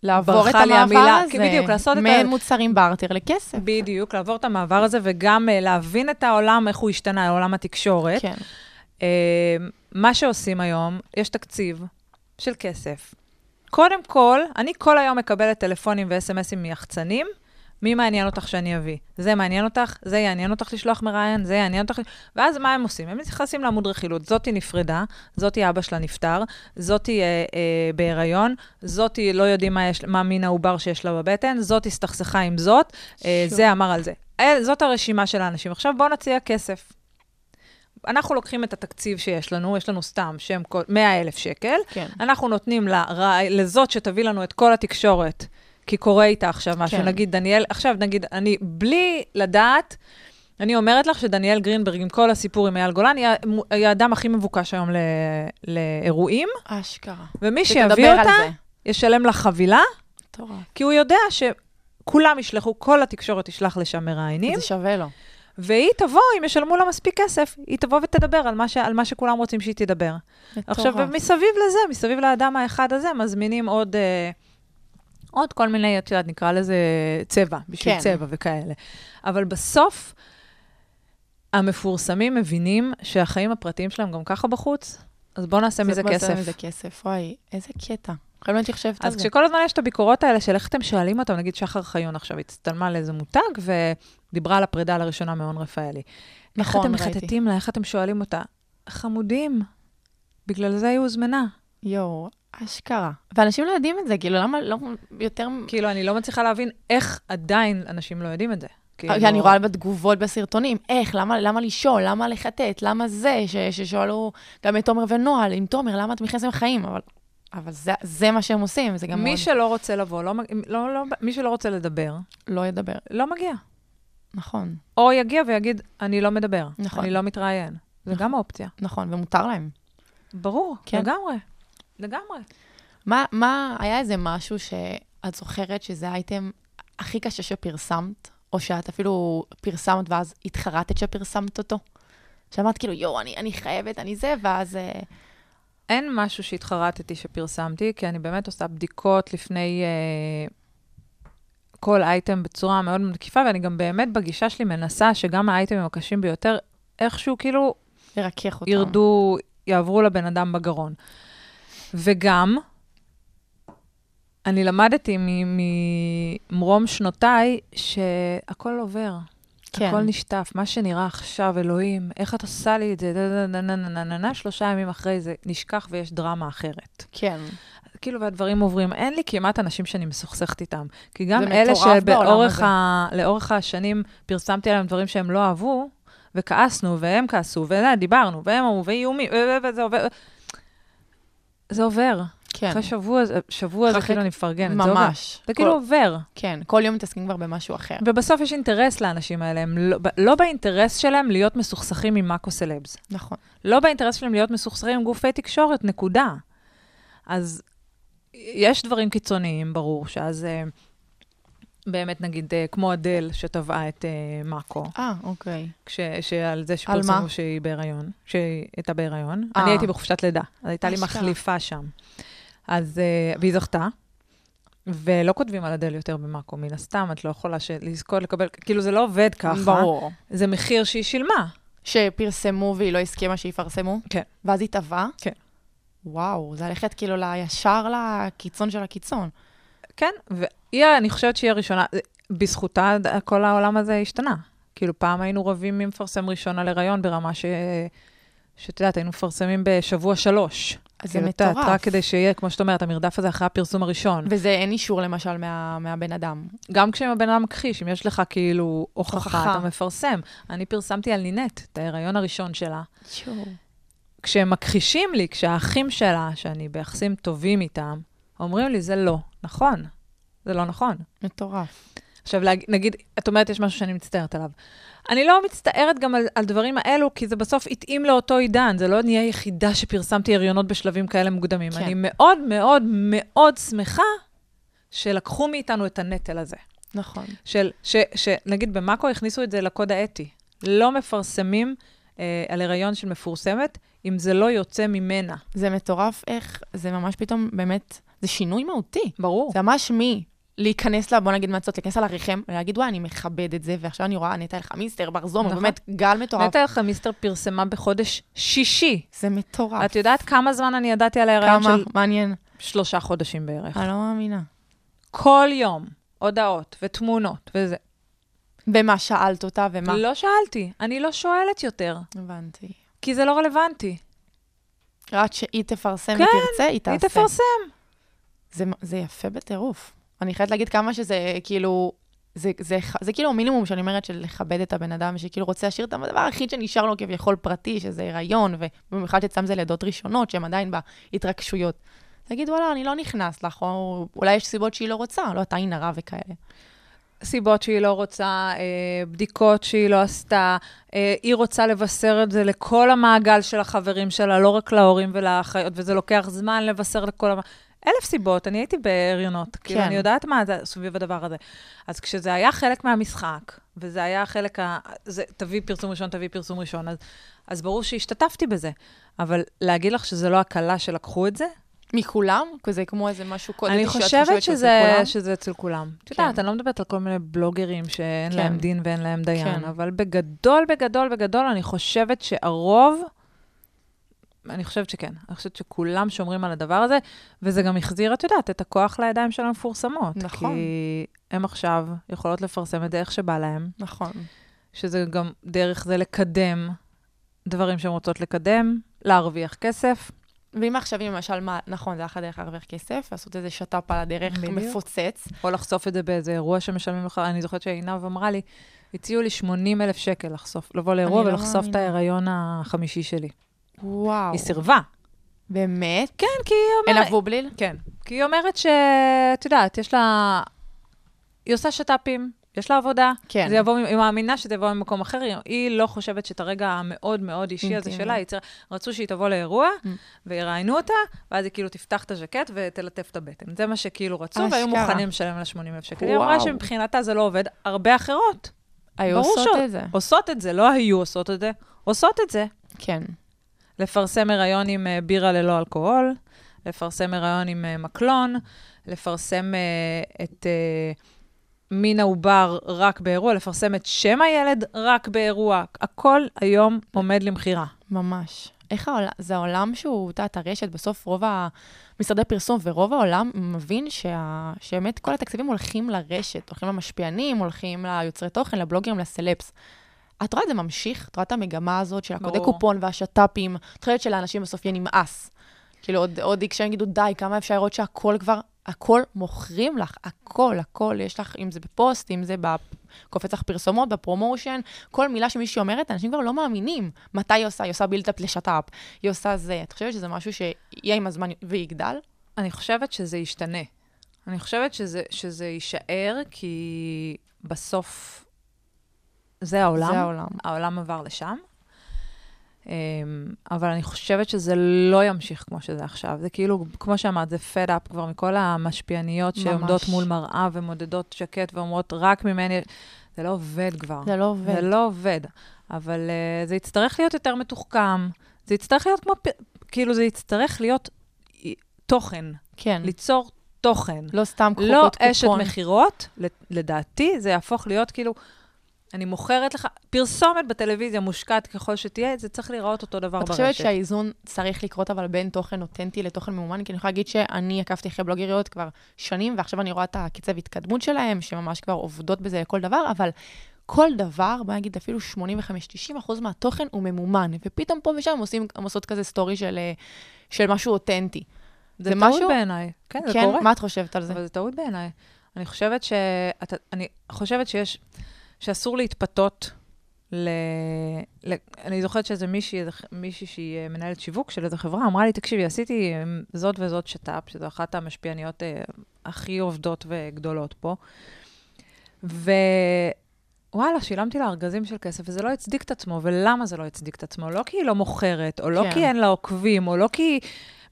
לעבור את המעבר המילה, הזה. כן, בדיוק, לעשות את ה- מעין מוצרים בארטר לכסף. בדיוק, לעבור את המעבר הזה, וגם להבין את העולם, איך הוא השתנה, עולם התקשורת. כן. מה שעושים היום, יש תקציב של כסף. קודם כל, אני כל היום מקבלת טלפונים ו-SMSים מיחצנים, מי מעניין אותך שאני אביא? זה מעניין אותך? זה יעניין אותך לשלוח מראיין? זה יעניין אותך? ואז מה הם עושים? הם נכנסים לעמוד רכילות. זאתי נפרדה, זאתי אבא שלה נפטר, זאתי אה, אה, בהיריון, זאתי לא יודעים מה, יש, מה מין העובר שיש לה בבטן, זאתי הסתכסכה עם זאת, אה. זה אמר על זה. אה, זאת הרשימה של האנשים. עכשיו בואו נציע כסף. אנחנו לוקחים את התקציב שיש לנו, יש לנו סתם שם 100 אלף שקל, כן. אנחנו נותנים לה, לזאת שתביא לנו את כל התקשורת, כי קורה איתה עכשיו משהו, כן. נגיד דניאל, עכשיו נגיד, אני, בלי לדעת, אני אומרת לך שדניאל גרינברג, עם כל הסיפור עם אייל גולן, היא, האדם הכי מבוקש היום ל, לאירועים, אשכרה. ומי שיביא אותה. ישלם לה חבילה, מטורף. כי הוא יודע שכולם ישלחו, כל התקשורת תשלח לשם מראיינים, זה שווה לו. והיא תבוא, אם ישלמו לה מספיק כסף, היא תבוא ותדבר על מה, ש, על מה שכולם רוצים שהיא תדבר. עכשיו, מטורף. מסביב לזה, מסביב לאדם האחד הזה, מזמינים עוד, אה, עוד כל מיני, את יודעת, נקרא לזה צבע, בשביל כן. צבע וכאלה. אבל בסוף, המפורסמים מבינים שהחיים הפרטיים שלהם גם ככה בחוץ, אז בואו נעשה מזה בוא נעשה כסף. מזה כסף, וואי, איזה קטע. חייבים להיות חושבת על אז זה. כשכל הזמן יש את הביקורות האלה של איך אתם שואלים אותם, נגיד שחר חיון עכשיו הצטלמה לאיזה מותג ודיברה על הפרידה לראשונה מהון רפאלי. נכון, איך אתם ראיתי. מחטטים לה, איך אתם שואלים אותה? חמודים, בגלל זה היא הוזמנה. יואו, אשכרה. ואנשים לא יודעים את זה, כאילו, למה לא יותר... כאילו, אני לא מצליחה להבין איך עדיין אנשים לא יודעים את זה. כאילו, כי אני רואה בתגובות בסרטונים, איך, למה, למה לשאול, למה לחטט, למה זה, ש, ששואלו גם את תומר ונועה, עם תומר, למה אתם נכנסים לחיים? אבל, אבל זה, זה מה שהם עושים, זה גם מי מאוד שלא רוצה לבוא, לא, לא, לא, מי שלא רוצה לדבר, לא ידבר. לא מגיע. נכון, או יגיע ויגיד, אני לא מדבר, נכון. אני לא מתראיין. זה גם אופציה. נכון, ומותר להם. ברור, כן. לגמרי. לגמרי. מה, מה, היה איזה משהו שאת זוכרת שזה האייטם הכי קשה שפרסמת, או שאת אפילו פרסמת ואז התחרטת שפרסמת אותו? שאמרת כאילו, יואו, אני, אני חייבת, אני זה, ואז... אין משהו שהתחרטתי שפרסמתי, כי אני באמת עושה בדיקות לפני אה, כל אייטם בצורה מאוד מקיפה, ואני גם באמת בגישה שלי מנסה שגם האייטמים הקשים ביותר, איכשהו כאילו לרכך אותם. ירדו, יעברו לבן אדם בגרון. וגם, אני למדתי ממרום שנותיי שהכל עובר. כן. הכל נשטף, מה שנראה עכשיו, אלוהים, איך את עושה לי את זה, נה, שלושה ימים אחרי זה נשכח ויש דרמה אחרת. כן. כאילו, והדברים עוברים. אין לי כמעט אנשים שאני מסוכסכת איתם. כי גם אלה שלאורך. ה... השנים פרסמתי עליהם דברים שהם לא אהבו, וכעסנו, והם כעסו, ודיברנו, והם אמרו, ואיומים, וזה עובר. זה עובר. כן. אחרי שבוע, שבוע זה כאילו אני מפרגנת. ממש. זה כאילו עובר. כן, כל יום מתעסקים כבר במשהו אחר. ובסוף יש אינטרס לאנשים האלה, הם לא, לא באינטרס שלהם להיות מסוכסכים עם מאקו סלבס. נכון. לא באינטרס שלהם להיות מסוכסכים עם גופי תקשורת, נקודה. אז יש דברים קיצוניים, ברור, שאז אה, באמת, נגיד, אה, כמו אדל שטבעה את אה, מאקו, אה, אוקיי. כש, שעל זה שפרסמו מה? שהיא בהיריון, שהיא הייתה בהיריון. אה. אני הייתי בחופשת לידה, אז הייתה לי. מחליפה שם. אז, אה, והיא זכתה. ולא כותבים על אדל יותר במאקו, מן הסתם, את לא יכולה של- לזכות לקבל, כאילו זה לא עובד ככה. ברור. זה מחיר שהיא שילמה. שפרסמו והיא לא הסכימה שיפרסמו? כן. ואז היא טבעה? כן. וואו, זה ללכת כאילו לישר לקיצון של הקיצון. כן, והיא, אני חושבת שהיא הראשונה, בזכותה כל העולם הזה השתנה. כאילו, פעם היינו רבים מי מפרסם ראשון על הריון ברמה ש... שאת יודעת, היינו מפרסמים בשבוע שלוש. אז זה מטורף. רק כדי שיהיה, כמו שאת אומרת, המרדף הזה אחרי הפרסום הראשון. וזה אין אישור למשל מה, מהבן אדם. גם כשהבן אדם מכחיש, אם יש לך כאילו הוכחה, הוכחה. אתה מפרסם. אני פרסמתי על נינט, את ההיריון הראשון שלה. שואו. כשהם מכחישים לי, כשהאחים שלה, שאני ביחסים טובים איתם, אומרים לי, זה לא נכון. זה לא נכון. מטורף. עכשיו, נגיד, את אומרת, יש משהו שאני מצטערת עליו. אני לא מצטערת גם על, על דברים האלו, כי זה בסוף התאים לאותו עידן. זה לא נהיה יחידה שפרסמתי הריונות בשלבים כאלה מוקדמים. כן. אני מאוד מאוד מאוד שמחה שלקחו מאיתנו את הנטל הזה. נכון. של, ש, שנגיד במאקו הכניסו את זה לקוד האתי. לא מפרסמים אה, על הריון של מפורסמת, אם זה לא יוצא ממנה. זה מטורף איך, זה ממש פתאום, באמת, זה שינוי מהותי. ברור. זה ממש מי להיכנס לה, בוא נגיד מעצות, להיכנס על הרחם, ולהגיד, וואי, אני מכבד את זה, ועכשיו אני רואה נטע אלחמיסטר, בר זומר, נכון. באמת, גל מטורף. נטע אלחמיסטר פרסמה בחודש שישי. זה מטורף. את יודעת כמה זמן אני ידעתי על ההיריון כמה? של מעניין. שלושה חודשים בערך. אני לא מאמינה. כל יום. הודעות ותמונות וזה. ומה שאלת אותה ומה? לא שאלתי, אני לא שואלת יותר, הבנתי. כי זה לא רלוונטי. רק שהיא תפרסם כן, ותרצה, היא תעשה. היא תפרסם. זה, זה יפה בטירוף. אני חייבת להגיד כמה שזה כאילו, זה, זה, זה, זה כאילו המינימום שאני אומרת של לכבד את הבן אדם, שכאילו רוצה להשאיר את הדבר היחיד שנשאר לו כביכול פרטי, שזה הריון, ובמיוחד שאצלם זה לידות ראשונות, שהם עדיין בהתרגשויות. תגיד, וואלה, אני לא נכנס לך, או אולי יש סיבות שהיא לא רוצה, לא, אתה עין הרע וכאלה. סיבות שהיא לא רוצה, אה, בדיקות שהיא לא עשתה, אה, היא רוצה לבשר את זה לכל המעגל של החברים שלה, לא רק להורים ולאחיות, וזה לוקח זמן לבשר לכל המ... אלף סיבות, אני הייתי בהריונות, כן. כאילו, אני יודעת מה זה סביב הדבר הזה. אז כשזה היה חלק מהמשחק, וזה היה חלק ה... זה, תביא פרסום ראשון, תביא פרסום ראשון, אז, אז ברור שהשתתפתי בזה. אבל להגיד לך שזה לא הקלה שלקחו את זה, מכולם? כזה כמו איזה משהו קודם שאת חושבת שזה שזה, כולם? שזה אצל כולם. את כן. יודעת, אני לא מדברת על כל מיני בלוגרים שאין כן. להם דין ואין להם דיין, כן. אבל בגדול, בגדול, בגדול, אני חושבת שהרוב, אני חושבת שכן. אני חושבת שכולם שומרים על הדבר הזה, וזה גם החזיר, את יודעת, את הכוח לידיים של המפורסמות. נכון. כי הן עכשיו יכולות לפרסם את זה איך שבא להן, נכון. שזה גם דרך זה לקדם דברים שהן רוצות לקדם, להרוויח כסף. ואם עכשיו, אם למשל, מה, נכון, זה אחלה דרך להרוויח כסף, לעשות איזה שת"פ על הדרך בדיוק. מפוצץ. או לחשוף את זה באיזה אירוע שמשלמים לך. אני זוכרת שעינב אמרה לי, הציעו לי 80 אלף שקל לחשוף, לבוא לאירוע לא ולחשוף את מאמינה. ההיריון החמישי שלי. וואו. היא סירבה. באמת? כן, כי היא אומרת... לה בובליל? כן. כי היא אומרת שאת יודעת, יש לה... היא עושה שת"פים, יש לה עבודה. כן. זה יבוא, היא מאמינה שזה יבוא ממקום אחר, היא- לא חושבת שאת הרגע המאוד מאוד אישי הזה. שלה, היא צר... רצו שהיא תבוא לאירוע, Mm. ויראיינו אותה, ואז היא כאילו תפתח את הז'קט ותלטף את הבטן. זה מה שכאילו רצו, והיו. מוכנים לשלם לה 80 אלף שקל. היא אמרה. שמבחינתה זה לא עובד, הרבה אחרות היו עושות ש- את זה. עושות את זה, לא היו עושות את זה, עושות את זה. כן. לפרסם הריון עם אה, בירה ללא אלכוהול, לפרסם הריון עם אה, מקלון, לפרסם אה, את מין העובר רק באירוע, לפרסם את שם הילד רק באירוע. הכל היום עומד למכירה. ממש. איך העולם, זה העולם שהוא, את יודעת, הרשת, בסוף רוב המשרדי פרסום ורוב העולם מבין שה, שבאמת כל התקציבים הולכים לרשת, הולכים למשפיענים, הולכים ליוצרי תוכן, לבלוגרים, לסלפס. את רואה את זה ממשיך? את רואה את המגמה הזאת של הקודי. קופון והשת"פים? את חושבת שלאנשים בסוף יהיה נמאס. כאילו עוד, שהם יגידו, די, כמה אפשר לראות שהכל כבר, הכל מוכרים לך, הכל, הכל. יש לך, אם זה בפוסט, אם זה בקופץ לך פרסומות, ב promotion, כל מילה שמישהי אומרת, אנשים כבר לא מאמינים. מתי היא עושה? היא עושה buildup לשת"פ, היא עושה זה. את חושבת שזה משהו שיהיה עם הזמן ויגדל? אני חושבת שזה ישתנה. אני חושבת שזה, שזה יישאר, כי בסוף זה העולם. זה העולם. העולם עבר לשם. אמ, אבל אני חושבת שזה לא ימשיך כמו שזה עכשיו. זה כאילו, כמו שאמרת, זה fed up כבר מכל המשפיעניות ממש. שעומדות מול מראה ומודדות שקט ואומרות, רק ממני... זה לא עובד כבר. זה לא עובד. זה לא עובד. אבל uh, זה יצטרך להיות יותר מתוחכם. זה יצטרך להיות כמו... כאילו, זה יצטרך להיות תוכן. כן. ליצור תוכן. לא סתם קופות לא קופון. אשת מכירות, לדעתי, זה יהפוך להיות כאילו, אני מוכרת לך, פרסומת בטלוויזיה מושקעת ככל שתהיה, זה צריך להיראות אותו דבר את ברשת. חושבת שהאיזון צריך לקרות אבל בין תוכן אותנטי לתוכן ממומן? כי אני יכולה להגיד שאני עקבתי אחרי בלוגריות כבר שנים, ועכשיו אני רואה את הקצב התקדמות שלהם, שממש כבר עובדות בזה לכל דבר, אבל כל דבר, בוא נגיד אפילו 85-90 אחוז מהתוכן הוא ממומן, ופתאום פה ושם הם, עושים, הם עושות כזה סטורי של, אה, של משהו אותנטי. זה זה טעות משהו- בעיניי. כן, זה כן? קורה. מה את חושבת על זה? אבל זה טעות בעיניי. אני חושבת ש... אתה, אני חושבת שיש... שאסור להתפתות ל... ל... אני זוכרת שאיזה מישהי, מישהי שהיא אה, מנהלת שיווק של איזו חברה, אמרה לי, תקשיבי, עשיתי אה, זאת וזאת שת"פ, שזו אחת המשפיעניות אה, הכי עובדות וגדולות פה, ווואלה, שילמתי לה ארגזים של כסף, וזה לא הצדיק את עצמו. ולמה זה לא הצדיק את עצמו? לא כי היא לא מוכרת, או לא כן. כי אין לה עוקבים, או לא כי...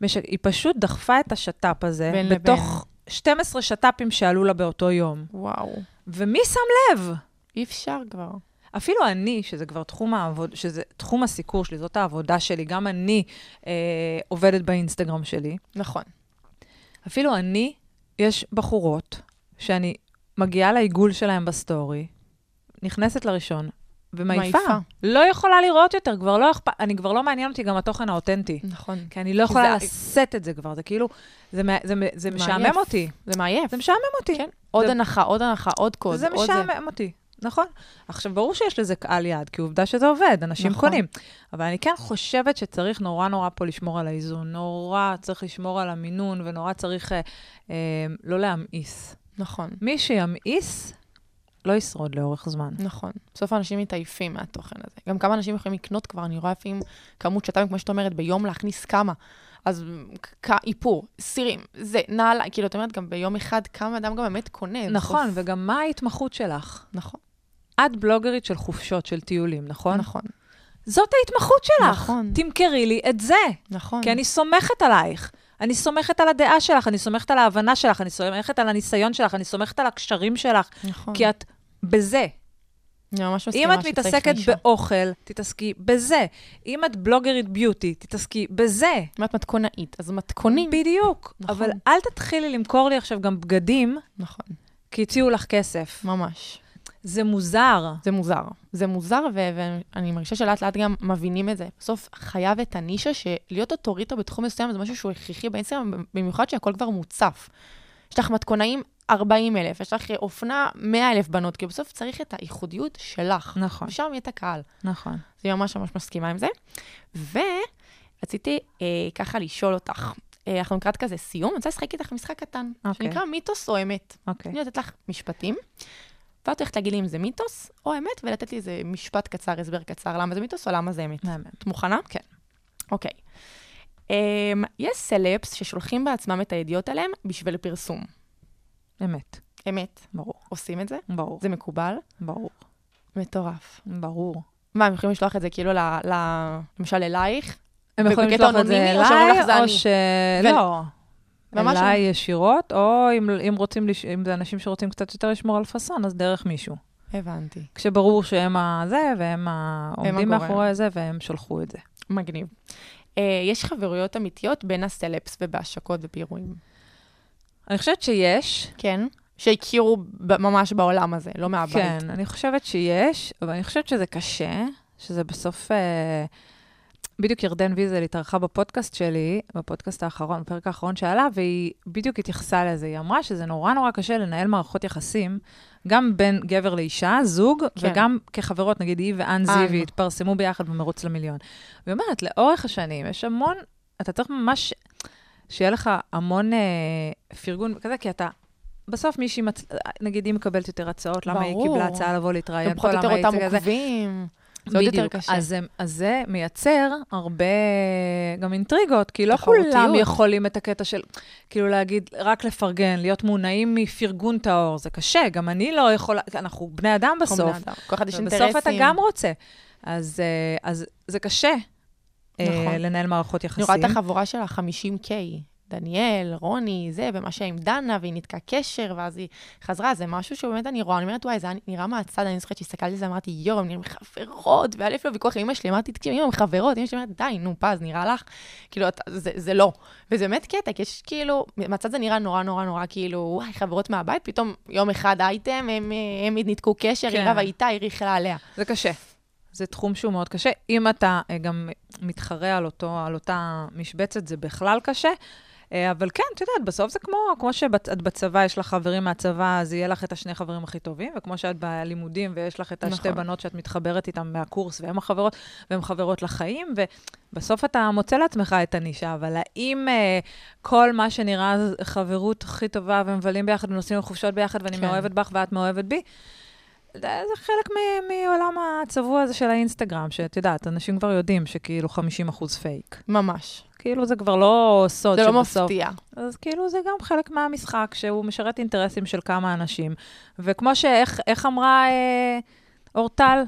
מש... היא פשוט דחפה את השת"פ הזה בין לבין. בתוך 12 שת"פים שעלו לה באותו יום. וואו. ומי שם לב? אי אפשר כבר. אפילו אני, שזה כבר תחום העבוד, שזה תחום הסיקור שלי, זאת העבודה שלי, גם אני אה, עובדת באינסטגרם שלי. נכון. אפילו אני, יש בחורות שאני מגיעה לעיגול שלהן בסטורי, נכנסת לראשון, ומעיפה. מעיפה. לא יכולה לראות יותר, כבר לא אכפת, אני כבר לא מעניין אותי גם התוכן האותנטי. נכון. כי אני לא יכולה זה- לשאת את זה כבר, זה כאילו, זה, זה, זה. משעמם אותי. זה מעייף. זה משעמם אותי. כן. עוד זה- הנחה, עוד הנחה, עוד קוד, זה עוד זה. משעמם אותי, נכון. עכשיו, ברור שיש לזה קהל יעד, כי עובדה שזה עובד, אנשים נכון. קונים. אבל אני כן חושבת שצריך נורא נורא פה לשמור על האיזון. נורא צריך לשמור על המינון, ונורא צריך אה, אה, לא להמאיס. נכון. מי שימאיס, לא ישרוד לאורך זמן. נכון. בסוף האנשים מתעייפים מהתוכן הזה. גם כמה אנשים יכולים לקנות כבר, אני רואה לפעמים כמות שאתה, כמו שאת אומרת, ביום להכניס כמה. אז איפור, סירים, זה, נעליים, כאילו, את אומרת, גם ביום אחד, כמה אדם גם באמת קונה. נכון, בסוף- וגם מה ההתמחות שלך? נכון, את בלוגרית של חופשות, של טיולים, נכון? נכון, זאת ההתמחות שלך. נכון. תמכרי לי את זה. נכון. כי אני סומכת עלייך. אני סומכת על הדעה שלך, אני סומכת על ההבנה שלך, אני סומכת על הניסיון שלך, אני סומכת על הקשרים שלך, נכון. כי את בזה. אני ממש אם מסכימה את שצריך מתעסקת. באוכל, תתעסקי בזה. אם את בלוגרית ביוטי, תתעסקי בזה. אם את מתכונאית, אז מתכונים. בדיוק. נכון. אבל אל תתחילי למכור לי עכשיו גם בגדים, נכון, כי הציעו לך כסף. ממש. זה מוזר. זה מוזר. זה מוזר, ו- ואני מרגישה שלאט לאט גם מבינים את זה. בסוף חייב את הנישה שלהיות אוטוריטה בתחום מסוים זה משהו שהוא הכרחי באינסטגרם, במיוחד שהכל כבר מוצף. יש לך מתכונאים 40 אלף, יש לך אופנה 100 אלף בנות, כי בסוף צריך את הייחודיות שלך. נכון. ושם יהיה את הקהל. נכון. אז אני ממש ממש מסכימה עם זה. ורציתי אה, ככה לשאול אותך, אה, אנחנו לקראת כזה סיום, אני רוצה לשחק איתך משחק קטן, אוקיי. שנקרא מיתוס או אמת. אוקיי. אני נותנת לך משפטים, ואת הולכת להגיד לי אם זה מיתוס או אמת, ולתת לי איזה משפט קצר, הסבר קצר, למה זה מיתוס או למה זה אמת. את מוכנה? כן. אוקיי. Um, יש סלפס ששולחים בעצמם את הידיעות עליהם בשביל פרסום. אמת. אמת. ברור. עושים את זה? ברור. זה מקובל? ברור. מטורף. ברור. מה, הם יכולים לשלוח את זה כאילו ל... ל... למשל אלייך? הם יכולים לשלוח את זה אליי, או? ש... לא. ממש אליי ישירות, או אם, אם רוצים, לש... אם זה אנשים שרוצים קצת יותר לשמור על פאסון, אז דרך מישהו. הבנתי. כשברור שהם הזה, והם עומדים. מאחורי זה, והם שלחו את זה. מגניב. Uh, יש חברויות אמיתיות בין הסלפס ובהשקות ובאירועים. אני חושבת שיש. כן? שהכירו ממש בעולם הזה, לא מהבית. כן, אני חושבת שיש, אבל אני חושבת שזה קשה, שזה בסוף... אה, בדיוק ירדן ויזל התארחה בפודקאסט שלי, בפודקאסט האחרון, בפרק האחרון שעלה, והיא בדיוק התייחסה לזה. היא אמרה שזה נורא נורא קשה לנהל מערכות יחסים, גם בין גבר לאישה, זוג, כן. וגם כחברות, נגיד היא ואן אן. זיוי התפרסמו ביחד במרוץ למיליון. והיא אומרת, לאורך השנים יש המון, אתה צריך ממש, שיהיה לך המון אה, פרגון כזה, כי אתה... בסוף מישהי, מצ... נגיד, היא מקבלת יותר הצעות, למה היא ברור. קיבלה הצעה לבוא להתראיין פה, פחות למה יותר היא אותם הציגה זה. עוקבים. זה עוד יותר. קשה. אז, אז זה מייצר הרבה גם אינטריגות, כי לא. כולם יכולים את הקטע של, כאילו להגיד, רק לפרגן, להיות מונעים מפרגון טהור, זה קשה, גם אני לא יכולה, אנחנו בני אדם בסוף, בני אדם. כל אחד יש אינטרסים. ובסוף אתה גם רוצה. אז, אה, אז זה קשה אה, נכון. לנהל מערכות אני יחסים. רואה את החבורה של ה-50K, דניאל, רוני, זה, ומה שהיה עם דנה, והיא ניתקה קשר, ואז היא חזרה, זה משהו שבאמת אני רואה, אני אומרת, וואי, זה נראה מהצד, אני זוכרת שהסתכלתי על זה, אמרתי, יואו, הם נראים חברות, והיה לי אפילו ויכוח עם אמא שלי, אמרתי, תקשיבי, אמא, הם חברות, אמא שלי אומרת, די, נו, פז, נראה לך? כאילו, אתה- זה, זה לא. וזה באמת קטע, כי יש כאילו, מהצד זה נראה נורא נורא נורא, כאילו, וואי, חברות מהבית, פתאום יום אחד אייטם, הם, אה, הם ניתקו קשר, היא כן. רבה איתה, היא ריחלה עליה. זה קשה. זה תחום שהוא מאוד קשה. אם אתה אה, גם מתחרה על, אותו, על אותה משבצת, זה בכלל קשה. אה, אבל כן, את יודעת, בסוף זה כמו, כמו שאת בצבא, יש לך חברים מהצבא, אז יהיה לך את השני חברים הכי טובים, וכמו שאת בלימודים ויש לך את השתי נכון. בנות שאת מתחברת איתן מהקורס, והן החברות, והן חברות לחיים, ובסוף אתה מוצא לעצמך את הנישה, אבל האם אה, כל מה שנראה חברות הכי טובה, ומבלים ביחד, ונוסעים לחופשות ביחד, ואני כן. מאוהבת בך ואת מאוהבת בי, זה חלק מעולם הצבוע הזה של האינסטגרם, שאת יודעת, אנשים כבר יודעים שכאילו 50 אחוז פייק. ממש. כאילו זה כבר לא סוד זה לא שבסוף... מפתיע. אז כאילו זה גם חלק מהמשחק, שהוא משרת אינטרסים של כמה אנשים. וכמו שאיך איך אמרה אה, אורטל,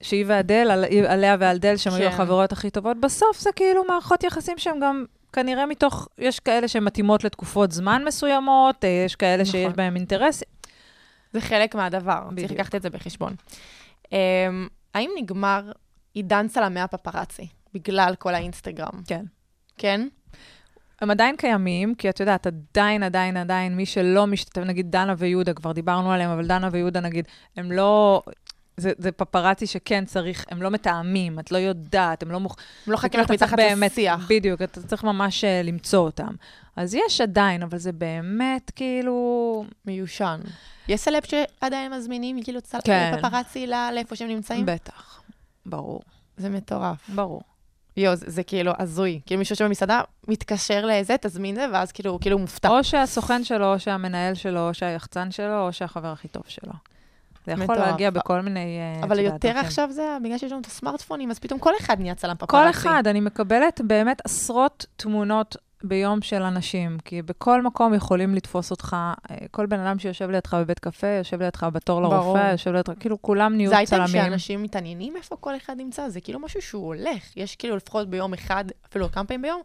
שהיא ואדל, על, עליה ואלדל, שהן היו כן. החברות הכי טובות, בסוף זה כאילו מערכות יחסים שהן גם... כנראה מתוך, יש כאלה שהן מתאימות לתקופות זמן מסוימות, אה, יש כאלה נכון. שיש בהן אינטרסים. זה חלק מהדבר, צריך בדיוק. לקחת את זה בחשבון. Um, האם נגמר עידן צלמי הפפרצי בגלל כל האינסטגרם? כן. כן? הם עדיין קיימים, כי את יודעת, עדיין, עדיין, עדיין, מי שלא משתתף, נגיד דנה ויהודה, כבר דיברנו עליהם, אבל דנה ויהודה, נגיד, הם לא, זה, זה פפרצי שכן צריך, הם לא מתאמים, את לא יודעת, הם לא מוכ... הם לא חכים לך מתחת באמת- לשיח. בדיוק, אתה צריך ממש אה, למצוא אותם. אז יש עדיין, אבל זה באמת כאילו... מיושן. יש סלב שעדיין מזמינים, כאילו, כן. פפרצי ל- לאיפה שהם נמצאים? בטח, ברור, זה מטורף. ברור. יואו, זה, זה כאילו הזוי. כאילו מישהו שבמסעדה מתקשר לזה, תזמין זה, ואז כאילו, הוא כאילו מופתע. או שהסוכן שלו, או שהמנהל שלו, או שהיחצן שלו, או שהחבר הכי טוב שלו. זה יכול מטורף. להגיע בכל מיני... אה, אבל יותר דרכים. עכשיו זה, בגלל שיש לנו את הסמארטפונים, אז פתאום כל אחד נהיה צלם פפרצי. כל אחד, אני מקבלת באמת עשרות תמונות ביום של אנשים, כי בכל מקום יכולים לתפוס אותך, אה, כל בן אדם שיושב לידך בבית קפה, יושב לידך בתור ברור. לרופא, יושב לידך, כאילו כולם נהיו זה אייטם צלמים. שאנשים מתעניינים איפה כל אחד נמצא, זה כאילו משהו שהוא הולך. יש כאילו לפחות ביום אחד, אפילו כמה פעמים ביום,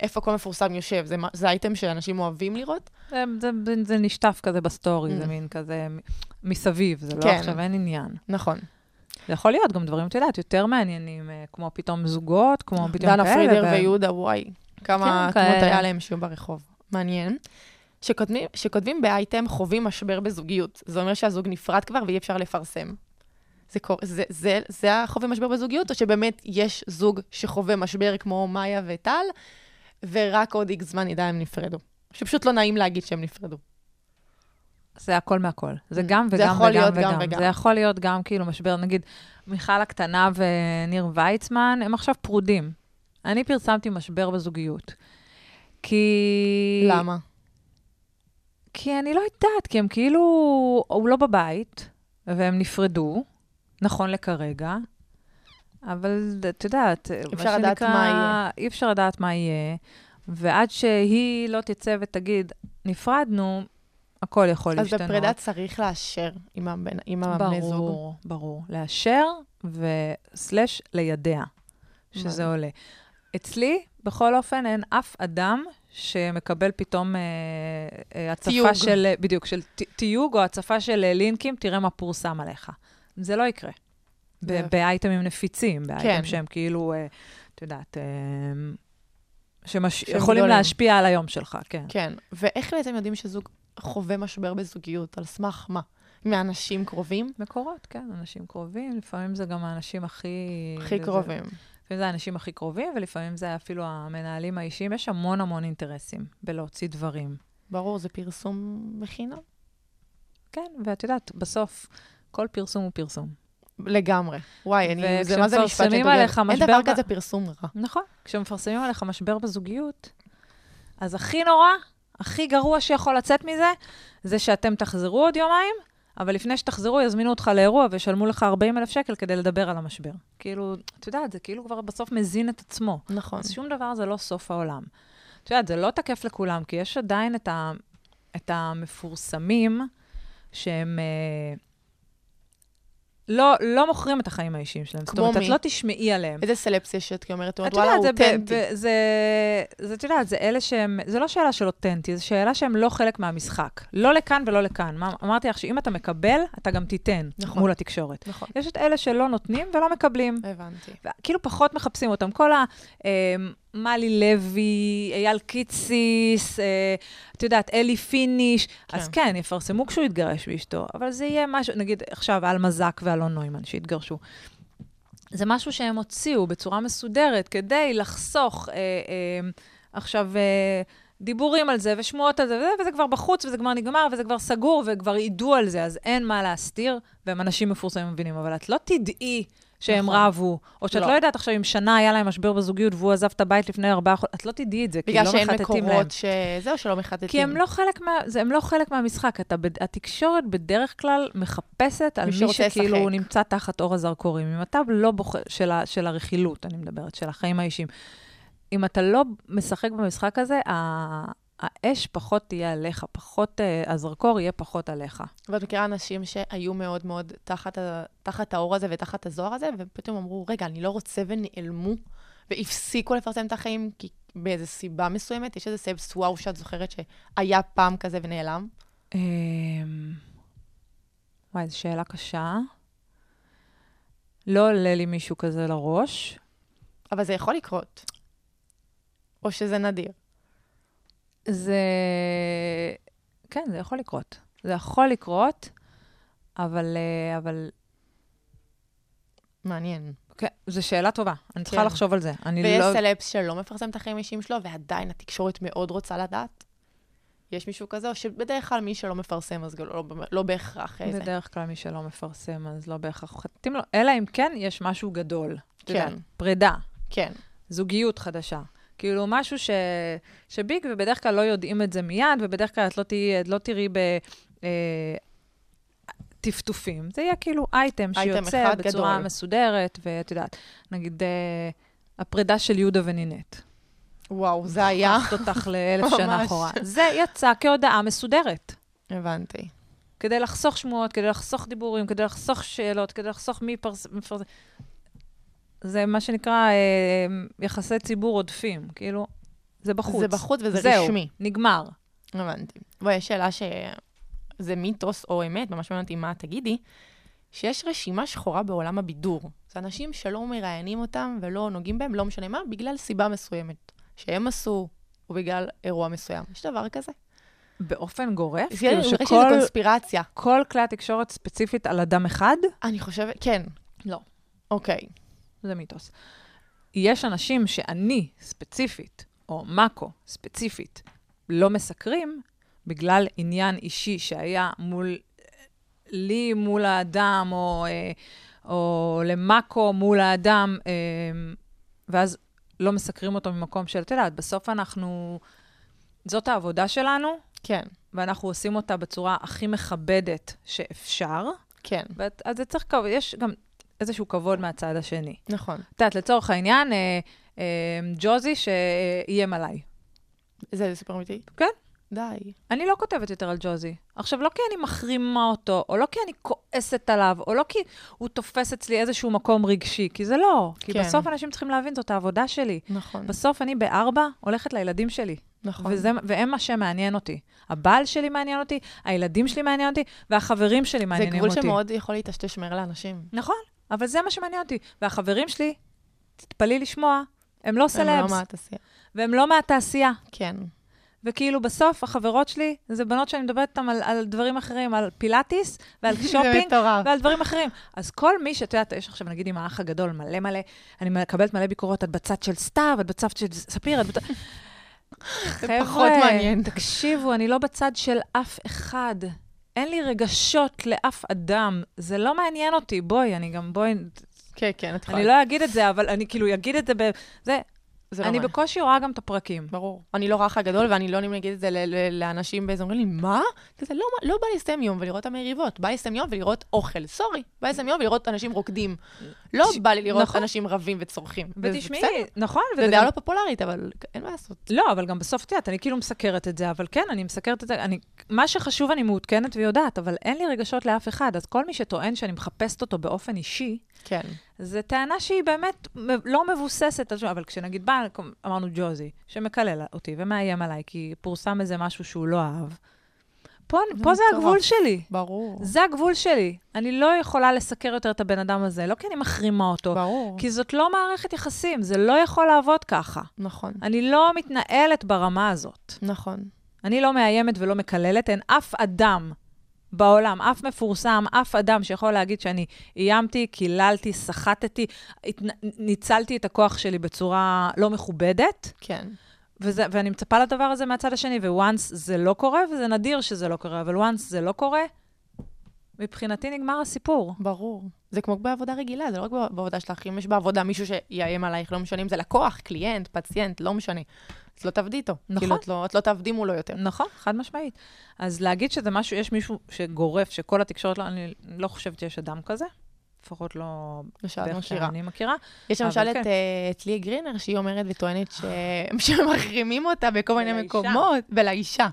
איפה כל מפורסם יושב. זה, זה אייטם שאנשים אוהבים לראות. זה, זה, זה, זה נשטף כזה בסטורי, זה Mm. מין כזה מסביב, זה לא כן. עכשיו, אין עניין. נכון. זה יכול להיות גם דברים, את יודעת, יותר מעניינים, אה, כמו פתאום זוגות, כמו פתאום כאלה. דנה פרידר ו- ויהודה, וואי, כמה כן, כאלה. היה להם שיהיו ברחוב. מעניין. שכותבים, שכותבים באייטם חווים משבר בזוגיות. זה אומר שהזוג נפרד כבר ואי אפשר לפרסם. זה, קור... זה, זה, זה החווה משבר בזוגיות, או שבאמת יש זוג שחווה משבר כמו מאיה וטל, ורק עוד איקס זמן ידע הם נפרדו. שפשוט לא נעים להגיד שהם נפרדו. זה הכל מהכל. זה Mm. גם זה וגם יכול וגם להיות גם וגם. וגם. זה יכול להיות גם כאילו משבר, נגיד, מיכל הקטנה וניר ויצמן, הם עכשיו פרודים. אני פרסמתי משבר בזוגיות. כי... למה? כי אני לא יודעת, כי הם כאילו... הוא לא בבית, והם נפרדו, נכון לכרגע, אבל את יודעת, אפשר לדעת מה יהיה. אי אפשר לדעת מה יהיה, ועד שהיא לא תצא ותגיד, נפרדנו, הכל יכול אז להשתנות. בפרידה צריך לאשר עם, הבן, עם הבני זוג. ברור, ברור. לאשר וסלש לידע, שזה עולה. אצלי, בכל אופן, אין אף אדם שמקבל פתאום אה, אה, הצפה תיוג. של, בדיוק, של ת- תיוג או הצפה של אה, לינקים, תראה מה פורסם עליך. זה לא יקרה. ב- זה- באייטמים נפיצים, באייטם כן. שהם כאילו, אה, את יודעת, אה, שמש... שהם יכולים גדולים. להשפיע על היום שלך, כן. כן. ואיך בעצם יודעים שזוג חווה משבר בזוגיות? על סמך מה? מאנשים קרובים? מקורות, כן, אנשים קרובים, לפעמים זה גם האנשים הכי... הכי זה- קרובים. לפעמים זה האנשים הכי קרובים, ולפעמים זה אפילו המנהלים האישיים. יש המון המון אינטרסים בלהוציא דברים. ברור, זה פרסום בחינם. כן, ואת יודעת, בסוף, כל פרסום הוא פרסום. לגמרי. וואי, אני, זה מה זה משפט וכשמפרסמים שדוגל. אין דבר ב- כזה פרסום רע. נכון. כשמפרסמים עליך משבר בזוגיות, אז הכי נורא, הכי גרוע שיכול לצאת מזה, זה שאתם תחזרו עוד יומיים, אבל לפני שתחזרו, יזמינו אותך לאירוע וישלמו לך 40 אלף שקל כדי לדבר על המשבר. כאילו, את יודעת, זה כאילו כבר בסוף מזין את עצמו. נכון. אז שום דבר זה לא סוף העולם. את יודעת, זה לא תקף לכולם, כי יש עדיין את, ה, את המפורסמים שהם אה, לא, לא מוכרים את החיים האישיים שלהם. זאת כמו אומרת, מי? את לא תשמעי עליהם. איזה סלפסיה שאת אומרת, את וואלה, אותנטי. זה, זה, את יודעת, זה אלה שהם, זה לא שאלה של אותנטי, זו שאלה שהם לא חלק מהמשחק. לא לכאן ולא לכאן. מה, אמרתי לך שאם אתה מקבל, אתה גם תיתן נכון. מול התקשורת. נכון. יש את אלה שלא נותנים ולא מקבלים. הבנתי. כאילו פחות מחפשים אותם. כל ה... מלי לוי, אייל קיציס, אה, את יודעת, אלי פיניש, כן. אז כן, יפרסמו כשהוא יתגרש באשתו, אבל זה יהיה משהו, נגיד עכשיו עלמה זק ואלון נוימן שהתגרשו. זה משהו שהם הוציאו בצורה מסודרת כדי לחסוך אה, אה, עכשיו אה, דיבורים על זה ושמועות על זה, וזה, וזה כבר בחוץ וזה כבר נגמר וזה כבר סגור וכבר ידעו על זה, אז אין מה להסתיר, והם אנשים מפורסמים מבינים, אבל את לא תדעי שהם נכון. רבו, או שאת לא. לא. יודעת עכשיו אם שנה היה להם משבר בזוגיות והוא עזב את הבית לפני ארבעה חודשים, את לא תדעי את זה, כי בגלל לא שאין מחטטים להם. מקורות שזהו, שלא מחטטים. כי הם לא חלק, מה, זה, הם לא חלק מהמשחק. אתה, התקשורת בדרך כלל מחפשת על מי שכאילו לשחק. נמצא תחת אור הזרקורים. אם אתה לא בוחר, של, ה, של הרכילות, אני מדברת, של החיים האישיים. אם אתה לא משחק במשחק הזה, האש פחות תהיה עליך, פחות, uh, הזרקור יהיה פחות עליך. ואת מכירה אנשים שהיו מאוד מאוד תחת, תחת האור הזה ותחת הזוהר הזה, ופתאום אמרו, רגע, אני לא רוצה ונעלמו, והפסיקו לפרסם את החיים כי באיזו סיבה מסוימת. יש איזה סייבס וואו שאת זוכרת שהיה פעם כזה ונעלם? אמ, וואי, זו שאלה קשה. לא עולה לי מישהו כזה לראש. אבל זה יכול לקרות. או שזה נדיר. זה... כן, זה יכול לקרות. זה יכול לקרות, אבל, אה, אבל מעניין. כן, זו שאלה טובה, אני צריכה כן. לחשוב על זה. אני ויש לא... סלפס שלא מפרסם את החיים האישיים שלו, ועדיין התקשורת מאוד רוצה לדעת? יש מישהו כזה, או שבדרך כלל מי שלא מפרסם, אז לא, לא בהכרח אה, זה. בדרך כלל מי שלא מפרסם, אז לא בהכרח חטאים לו, אלא אם כן יש משהו גדול. כן. יודעת, פרידה, כן, זוגיות חדשה. כאילו, משהו ש... שביג, ובדרך כלל לא יודעים את זה מיד, ובדרך כלל את לא, תהיי, לא תראי ב... אה, טפטופים. זה יהיה כאילו אייטם אייטם שיוצא אחד בצורה גדול. מסודרת, ואת יודעת, נגיד, אה, הפרידה של יהודה ונינט. וואו, זה היה. לקחת אותך לאלף שנה. אחורה. זה יצא כהודעה מסודרת. הבנתי. כדי לחסוך שמועות, כדי לחסוך דיבורים, כדי לחסוך שאלות, כדי לחסוך מי פרס- מפרסם. זה מה שנקרא אה, יחסי ציבור עודפים. כאילו, זה בחוץ. זה בחוץ וזה זהו, רשמי. נגמר. הבנתי. בואי, יש שאלה שזה מיתוס או אמת, ממש מעניין אותי מה תגידי, שיש רשימה שחורה בעולם הבידור. זה אנשים שלא מראיינים אותם ולא נוגעים בהם, לא משנה מה, בגלל סיבה מסוימת. שהם עשו, או בגלל אירוע מסוים. יש דבר כזה? באופן גורף, כאילו שכל... שכל קונספירציה. כל כלי התקשורת ספציפית על אדם אחד, אני חושבת, כן. לא. אוקיי. זה מיתוס. יש אנשים שאני ספציפית, או מאקו ספציפית, לא מסקרים, בגלל עניין אישי שהיה מול, לי מול האדם, או, אה, או למאקו מול האדם, אה, ואז לא מסקרים אותו ממקום של, את יודעת, בסוף אנחנו, זאת העבודה שלנו, כן, ואנחנו עושים אותה בצורה הכי מכבדת שאפשר, כן. ואת- אז זה צריך, יש גם איזשהו כבוד מהצד השני. נכון. את יודעת, לצורך העניין, אה, אה, ג'וזי שאיים עליי. זה סיפור אמיתי? כן. די. אני לא כותבת יותר על ג'וזי. עכשיו, לא כי אני מחרימה אותו, או לא כי אני כועסת עליו, או לא כי הוא תופס אצלי איזשהו מקום רגשי, כי זה לא. כי כן. בסוף אנשים צריכים להבין, זאת העבודה שלי. נכון. בסוף אני בארבע הולכת לילדים שלי. נכון. וזה, והם מה שמעניין אותי. הבעל שלי מעניין אותי, הילדים שלי מעניין אותי, והחברים שלי זה מעניינים גבול אותי. שמאוד יכול להיטשטש מהר לאנשים. נכון, אבל זה מה שמעניין אותי. והחברים שלי, תתפלאי לשמוע, הם לא הם לא סלבס, מהתעשייה. והם לא מהתעשייה. כן. וכאילו, בסוף, החברות שלי, זה בנות שאני מדברת איתן על, על דברים אחרים, על פילאטיס ועל שופינג. ועל דברים אחרים. אז כל מי שאת יודעת, יש עכשיו, נגיד, עם האח הגדול, מלא מלא, אני מקבלת מלא ביקורות, את בצד של סתיו, את בצד של ספיר, את בצד... מעניין. תקשיבו, אני לא בצד של אף אחד. אין לי רגשות לאף אדם. זה לא מעניין אותי. בואי, אני גם, בואי, כן, כן, את יכולה. אני לא אגיד את זה, אבל אני כאילו אגיד את זה ב... זה, זה לא אני מעניין. בקושי רואה גם את הפרקים. ברור. אני לא רך הגדול, ואני לא להגיד את זה לאנשים באיזה, אומרים לי, מה? כזה, לא, לא בא לי לסיים יום ולראות את המריבות, בא לי לסיים יום ולראות אוכל, סורי. בא לי לסיים יום ולראות אנשים רוקדים. לא בא לי לראות נכון. אנשים רבים וצורכים. ותשמעי. נכון, זה דעה. לא פופולרית, אבל אין מה לעשות. לא, אבל גם בסוף, את יודעת, אני כאילו מסקרת את זה, אבל כן, אני מסקרת את זה, אני... מה שחשוב אני מעודכנת ויודעת, אבל אין לי רגשות לאף אחד, אז כל מי שטוען שאני מחפשת אותו באופן אישי, כן. זו טענה שהיא באמת לא מבוססת על שום, אבל כשנגיד בא, אמרנו ג'וזי, שמקלל אותי ומאיים עליי, כי פורסם איזה משהו שהוא לא אהב, פה, זה פה זה. הגבול שלי. ברור. זה הגבול שלי. אני לא יכולה לסקר יותר את הבן אדם הזה, לא כי אני מחרימה אותו, ברור. כי זאת לא מערכת יחסים, זה לא יכול לעבוד ככה. נכון. אני לא מתנהלת ברמה הזאת. נכון. אני לא מאיימת ולא מקללת, אין אף אדם בעולם, אף מפורסם, אף אדם שיכול להגיד שאני איימתי, קיללתי, סחטתי. ניצלתי את הכוח שלי בצורה לא מכובדת, כן. וזה, ואני מצפה לדבר הזה מהצד השני, וואנס זה לא קורה, וזה נדיר שזה לא קורה, אבל וואנס זה לא קורה, מבחינתי נגמר הסיפור. ברור. זה כמו בעבודה רגילה, זה לא רק בעבודה שלך. אם יש בעבודה מישהו שיאיים עלייך, לא משנה אם זה לקוח, קליינט, פציינט, לא משנה. אז לא תעבדי איתו. נכון. כאילו, את לא, את לא תעבדי מולו יותר. נכון, חד משמעית. אז להגיד שזה משהו, יש מישהו שגורף, שכל התקשורת, לא, אני לא חושבת שיש אדם כזה, לפחות לא באיך מכירה. שאני מכירה. יש למשל כן. את, אה, את ליהי גרינר, שהיא אומרת וטוענת ש... שמחרימים אותה בכל מיני. מקומות, ולאישה.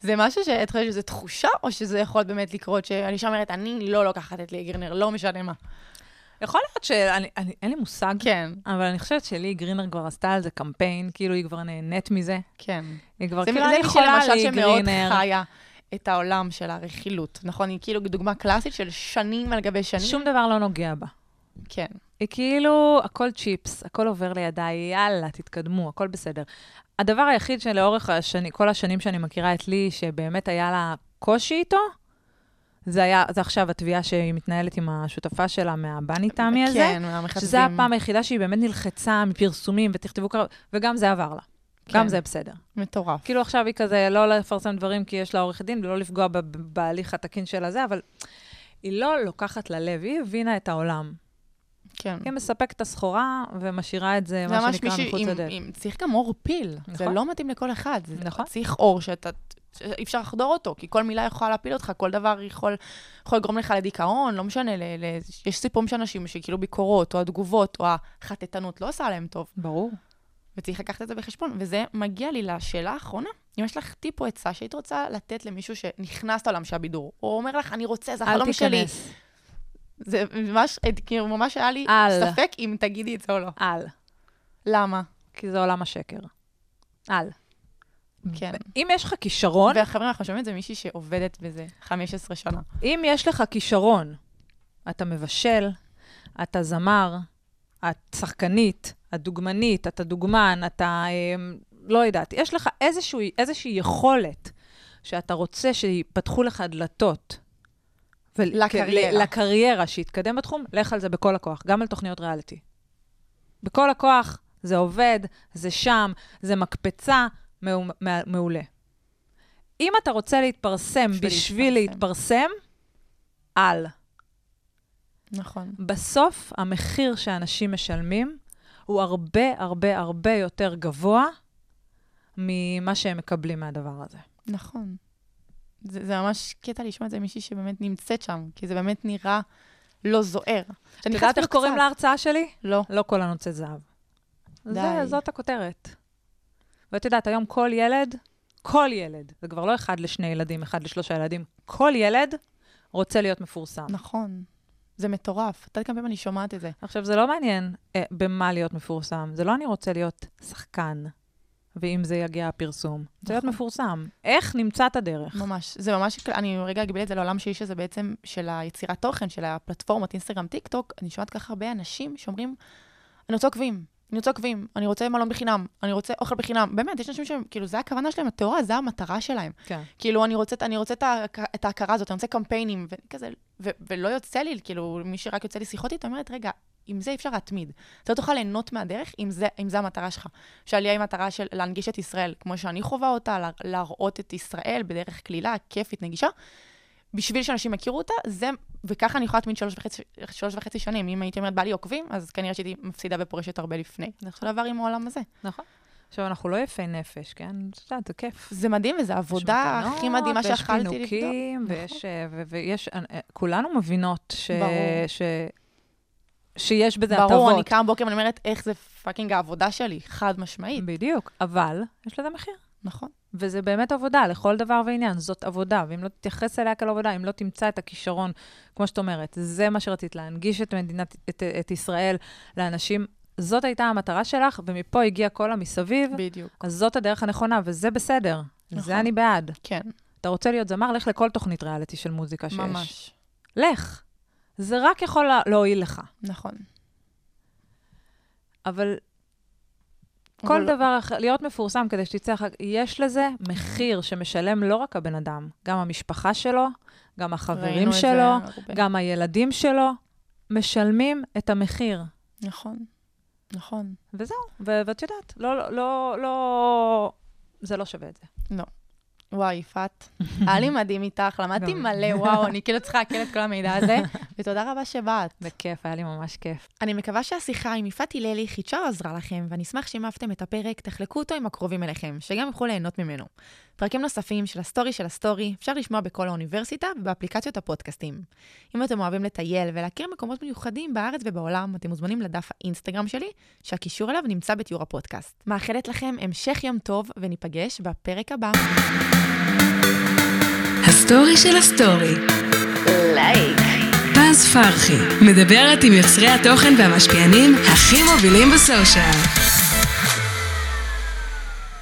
זה משהו שאת חושבת שזה תחושה, או שזה יכול באמת לקרות, שהאישה אומרת, אני לא לוקחת את ליהי גרינר, לא משנה מה. יכול להיות שאני, אני, אין לי מושג, כן, אבל אני חושבת שלי גרינר כבר עשתה על זה קמפיין, כאילו היא כבר נהנית מזה. כן. היא כבר, זה, כאילו, זה אני יכולה לי שמאוד גרינר. חיה את העולם של הרכילות, נכון? היא כאילו דוגמה קלאסית של שנים על גבי שנים. שום דבר לא נוגע בה. כן, היא כאילו, הכל צ'יפס, הכל עובר לידיי, יאללה, תתקדמו, הכל בסדר. הדבר היחיד שלאורך השני, כל השנים שאני מכירה את לי, שבאמת היה לה קושי איתו, זה היה, זה עכשיו התביעה שהיא מתנהלת עם השותפה שלה מהבני תמי הזה. כן, מהמחצבים. שזה הפעם היחידה שהיא באמת נלחצה מפרסומים ותכתבו קרב, וגם זה עבר לה. כן. גם זה בסדר. מטורף. כאילו עכשיו היא כזה לא לפרסם דברים כי יש לה עורך דין ולא לפגוע בהליך התקין של הזה, אבל היא לא לוקחת ללב, היא הבינה את העולם. כן. היא מספקת את הסחורה ומשאירה את זה, זה מה שנקרא, מחוץ לדלת. צריך גם אור פיל. זה נכון. לא מתאים לכל אחד. זה נכון. צריך אור שאתה, אי אפשר לחדור אותו, כי כל מילה יכולה להפיל אותך, כל דבר יכול, יכול לגרום לך לדיכאון, לא משנה, ל, ל, יש סיפורים של אנשים שכאילו ביקורות, או התגובות, או החטטנות, לא עושה להם טוב. ברור. וצריך לקחת את זה בחשבון. וזה מגיע לי לשאלה האחרונה. אם יש לך טיפ או עצה שהיית רוצה לתת למישהו שנכנס לעולם של הבידור, או אומר לך, אני רוצה, זה אל החלום שלי. תיכנס. זה ממש, כאילו, ממש היה לי אל. ספק אם תגידי את זה או לא. אל. למה? כי זה עולם השקר. אל. כן. אם יש לך כישרון, וחברים, אנחנו שומעים את זה מישהי שעובדת בזה 15 שנה. אם יש לך כישרון, אתה מבשל, אתה זמר, את שחקנית, את דוגמנית, אתה דוגמן, אתה אה, לא יודעת, יש לך איזשהו, איזושהי יכולת שאתה רוצה שיפתחו לך דלתות. לקריירה. לקריירה, שיתקדם בתחום, לך על זה בכל הכוח, גם על תוכניות ריאליטי. בכל הכוח, זה עובד, זה שם, זה מקפצה, מעולה. אם אתה רוצה להתפרסם בשביל בשביל להתפרסם. להתפרסם, אל. נכון. בסוף, המחיר שאנשים משלמים הוא הרבה הרבה הרבה יותר גבוה ממה שהם מקבלים מהדבר הזה. נכון. זה, זה ממש קטע לשמוע את זה מישהי שבאמת נמצאת שם, כי זה באמת נראה לא זוהר. את יודעת איך קוראים להרצאה שלי? לא. לא כל הנוצא זהב. די. זה, זאת הכותרת. ואת יודעת, היום כל ילד, כל ילד, זה כבר לא אחד לשני ילדים, אחד לשלושה ילדים, כל ילד רוצה להיות מפורסם. נכון. זה מטורף. את יודעת כמה פעמים אני שומעת את זה. עכשיו, זה לא מעניין אה, במה להיות מפורסם. זה לא אני רוצה להיות שחקן, ואם זה יגיע הפרסום. זה להיות נכון. מפורסם. איך נמצא את הדרך? ממש. זה ממש, אני רגע אגביל את זה לעולם שלי, שזה בעצם של היצירת תוכן, של הפלטפורמות, אינסטגרם, טיק טוק. אני שומעת ככה הרבה אנשים שאומרים, אני רוצה עוקבים, אני רוצה עוקבים, אני רוצה מלון בחינם, אני רוצה אוכל בחינם. באמת, יש אנשים שהם, כאילו, זה הכוונה שלהם, הטהורה, זה המטרה שלהם. כן. כאילו, אני רוצה, אני רוצה את, ההכ- את ההכרה הזאת, אני רוצה קמפיינים, וכזה, ו, ולא יוצא לי, כאילו, מי שרק יוצא לי שיחות איתו, אומרת, רגע, עם זה אי אפשר להתמיד. אתה לא תוכל ליהנות מהדרך אם זה, אם זה המטרה שלך. שעלייה היא מטרה של להנגיש את ישראל, כמו שאני חווה אותה, לה- להראות את ישראל בדרך קלילה, כיפית, נגישה. בשביל שאנשים יכירו אותה, זה, וככה אני יכולה להתמיד שלוש וחצי, שלוש וחצי שנים. אם הייתי אומרת, בא לי עוקבים, אז כנראה שהייתי מפסידה ופורשת הרבה לפני. זה אותו דבר עם העולם הזה. נכון. עכשיו, אנחנו לא יפי נפש, כן? את יודעת, זה כיף. זה מדהים, וזו העבודה יש הכי מדהימה שיכלתי ויש לבדוק. פינוקים, נכון. ויש... אה, ו- ויש... אה, כולנו מבינות ש... ברור. ש... שיש בזה ברור, הטבות. אני קמה בוקר ואני אומרת, איך זה fucking העבודה שלי, חד משמעית. בדיוק, אבל יש לזה מחיר. נכון. וזה באמת עבודה, לכל דבר ועניין, זאת עבודה, ואם לא תתייחס אליה כאל עבודה, אם לא תמצא את הכישרון, כמו שאת אומרת, זה מה שרצית, להנגיש את מדינת, את, את ישראל לאנשים, זאת הייתה המטרה שלך, ומפה הגיע כל המסביב, בדיוק. אז זאת הדרך הנכונה, וזה בסדר. נכון. זה אני בעד. כן, אתה רוצה להיות זמר, לך לכל תוכנית ריאליטי של מוזיקה שיש. ממש. לך. זה רק יכול לה- להועיל לך. נכון. אבל כל אבל- דבר אחר, להיות מפורסם כדי שתצא אחר כך, יש לזה מחיר שמשלם לא רק הבן אדם, גם המשפחה שלו, גם החברים שלו. גם הילדים שלו, משלמים את המחיר. נכון, נכון. וזהו, ואת יודעת, לא, לא, לא, לא, זה לא שווה את זה. וואי, יפעת, היה לי מדהים איתך, למדתי. מלא, וואו, אני כאילו צריכה לעכל את כל המידע הזה, ותודה רבה שבאת. בכיף, היה לי ממש כיף. אני מקווה שהשיחה עם יפעת הללי חידשה או עזרה לכם, ואני אשמח שאם אהבתם את הפרק, תחלקו אותו עם הקרובים אליכם, שגם יוכלו ליהנות ממנו. פרקים נוספים של הסטורי של הסטורי אפשר לשמוע בכל האוניברסיטה ובאפליקציות הפודקאסטים. אם אתם אוהבים לטייל ולהכיר מקומות מיוחדים בארץ ובעולם, אתם מוזמנים לדף האינסטגרם שלי, שהקישור אליו נמצא בתיאור הפודקאסט. מאחלת לכם המשך יום טוב, וניפגש בפרק הבא. הסטורי של הסטורי. לייק. פז פרחי, מדברת עם יוצרי התוכן והמשפיענים הכי מובילים ב social.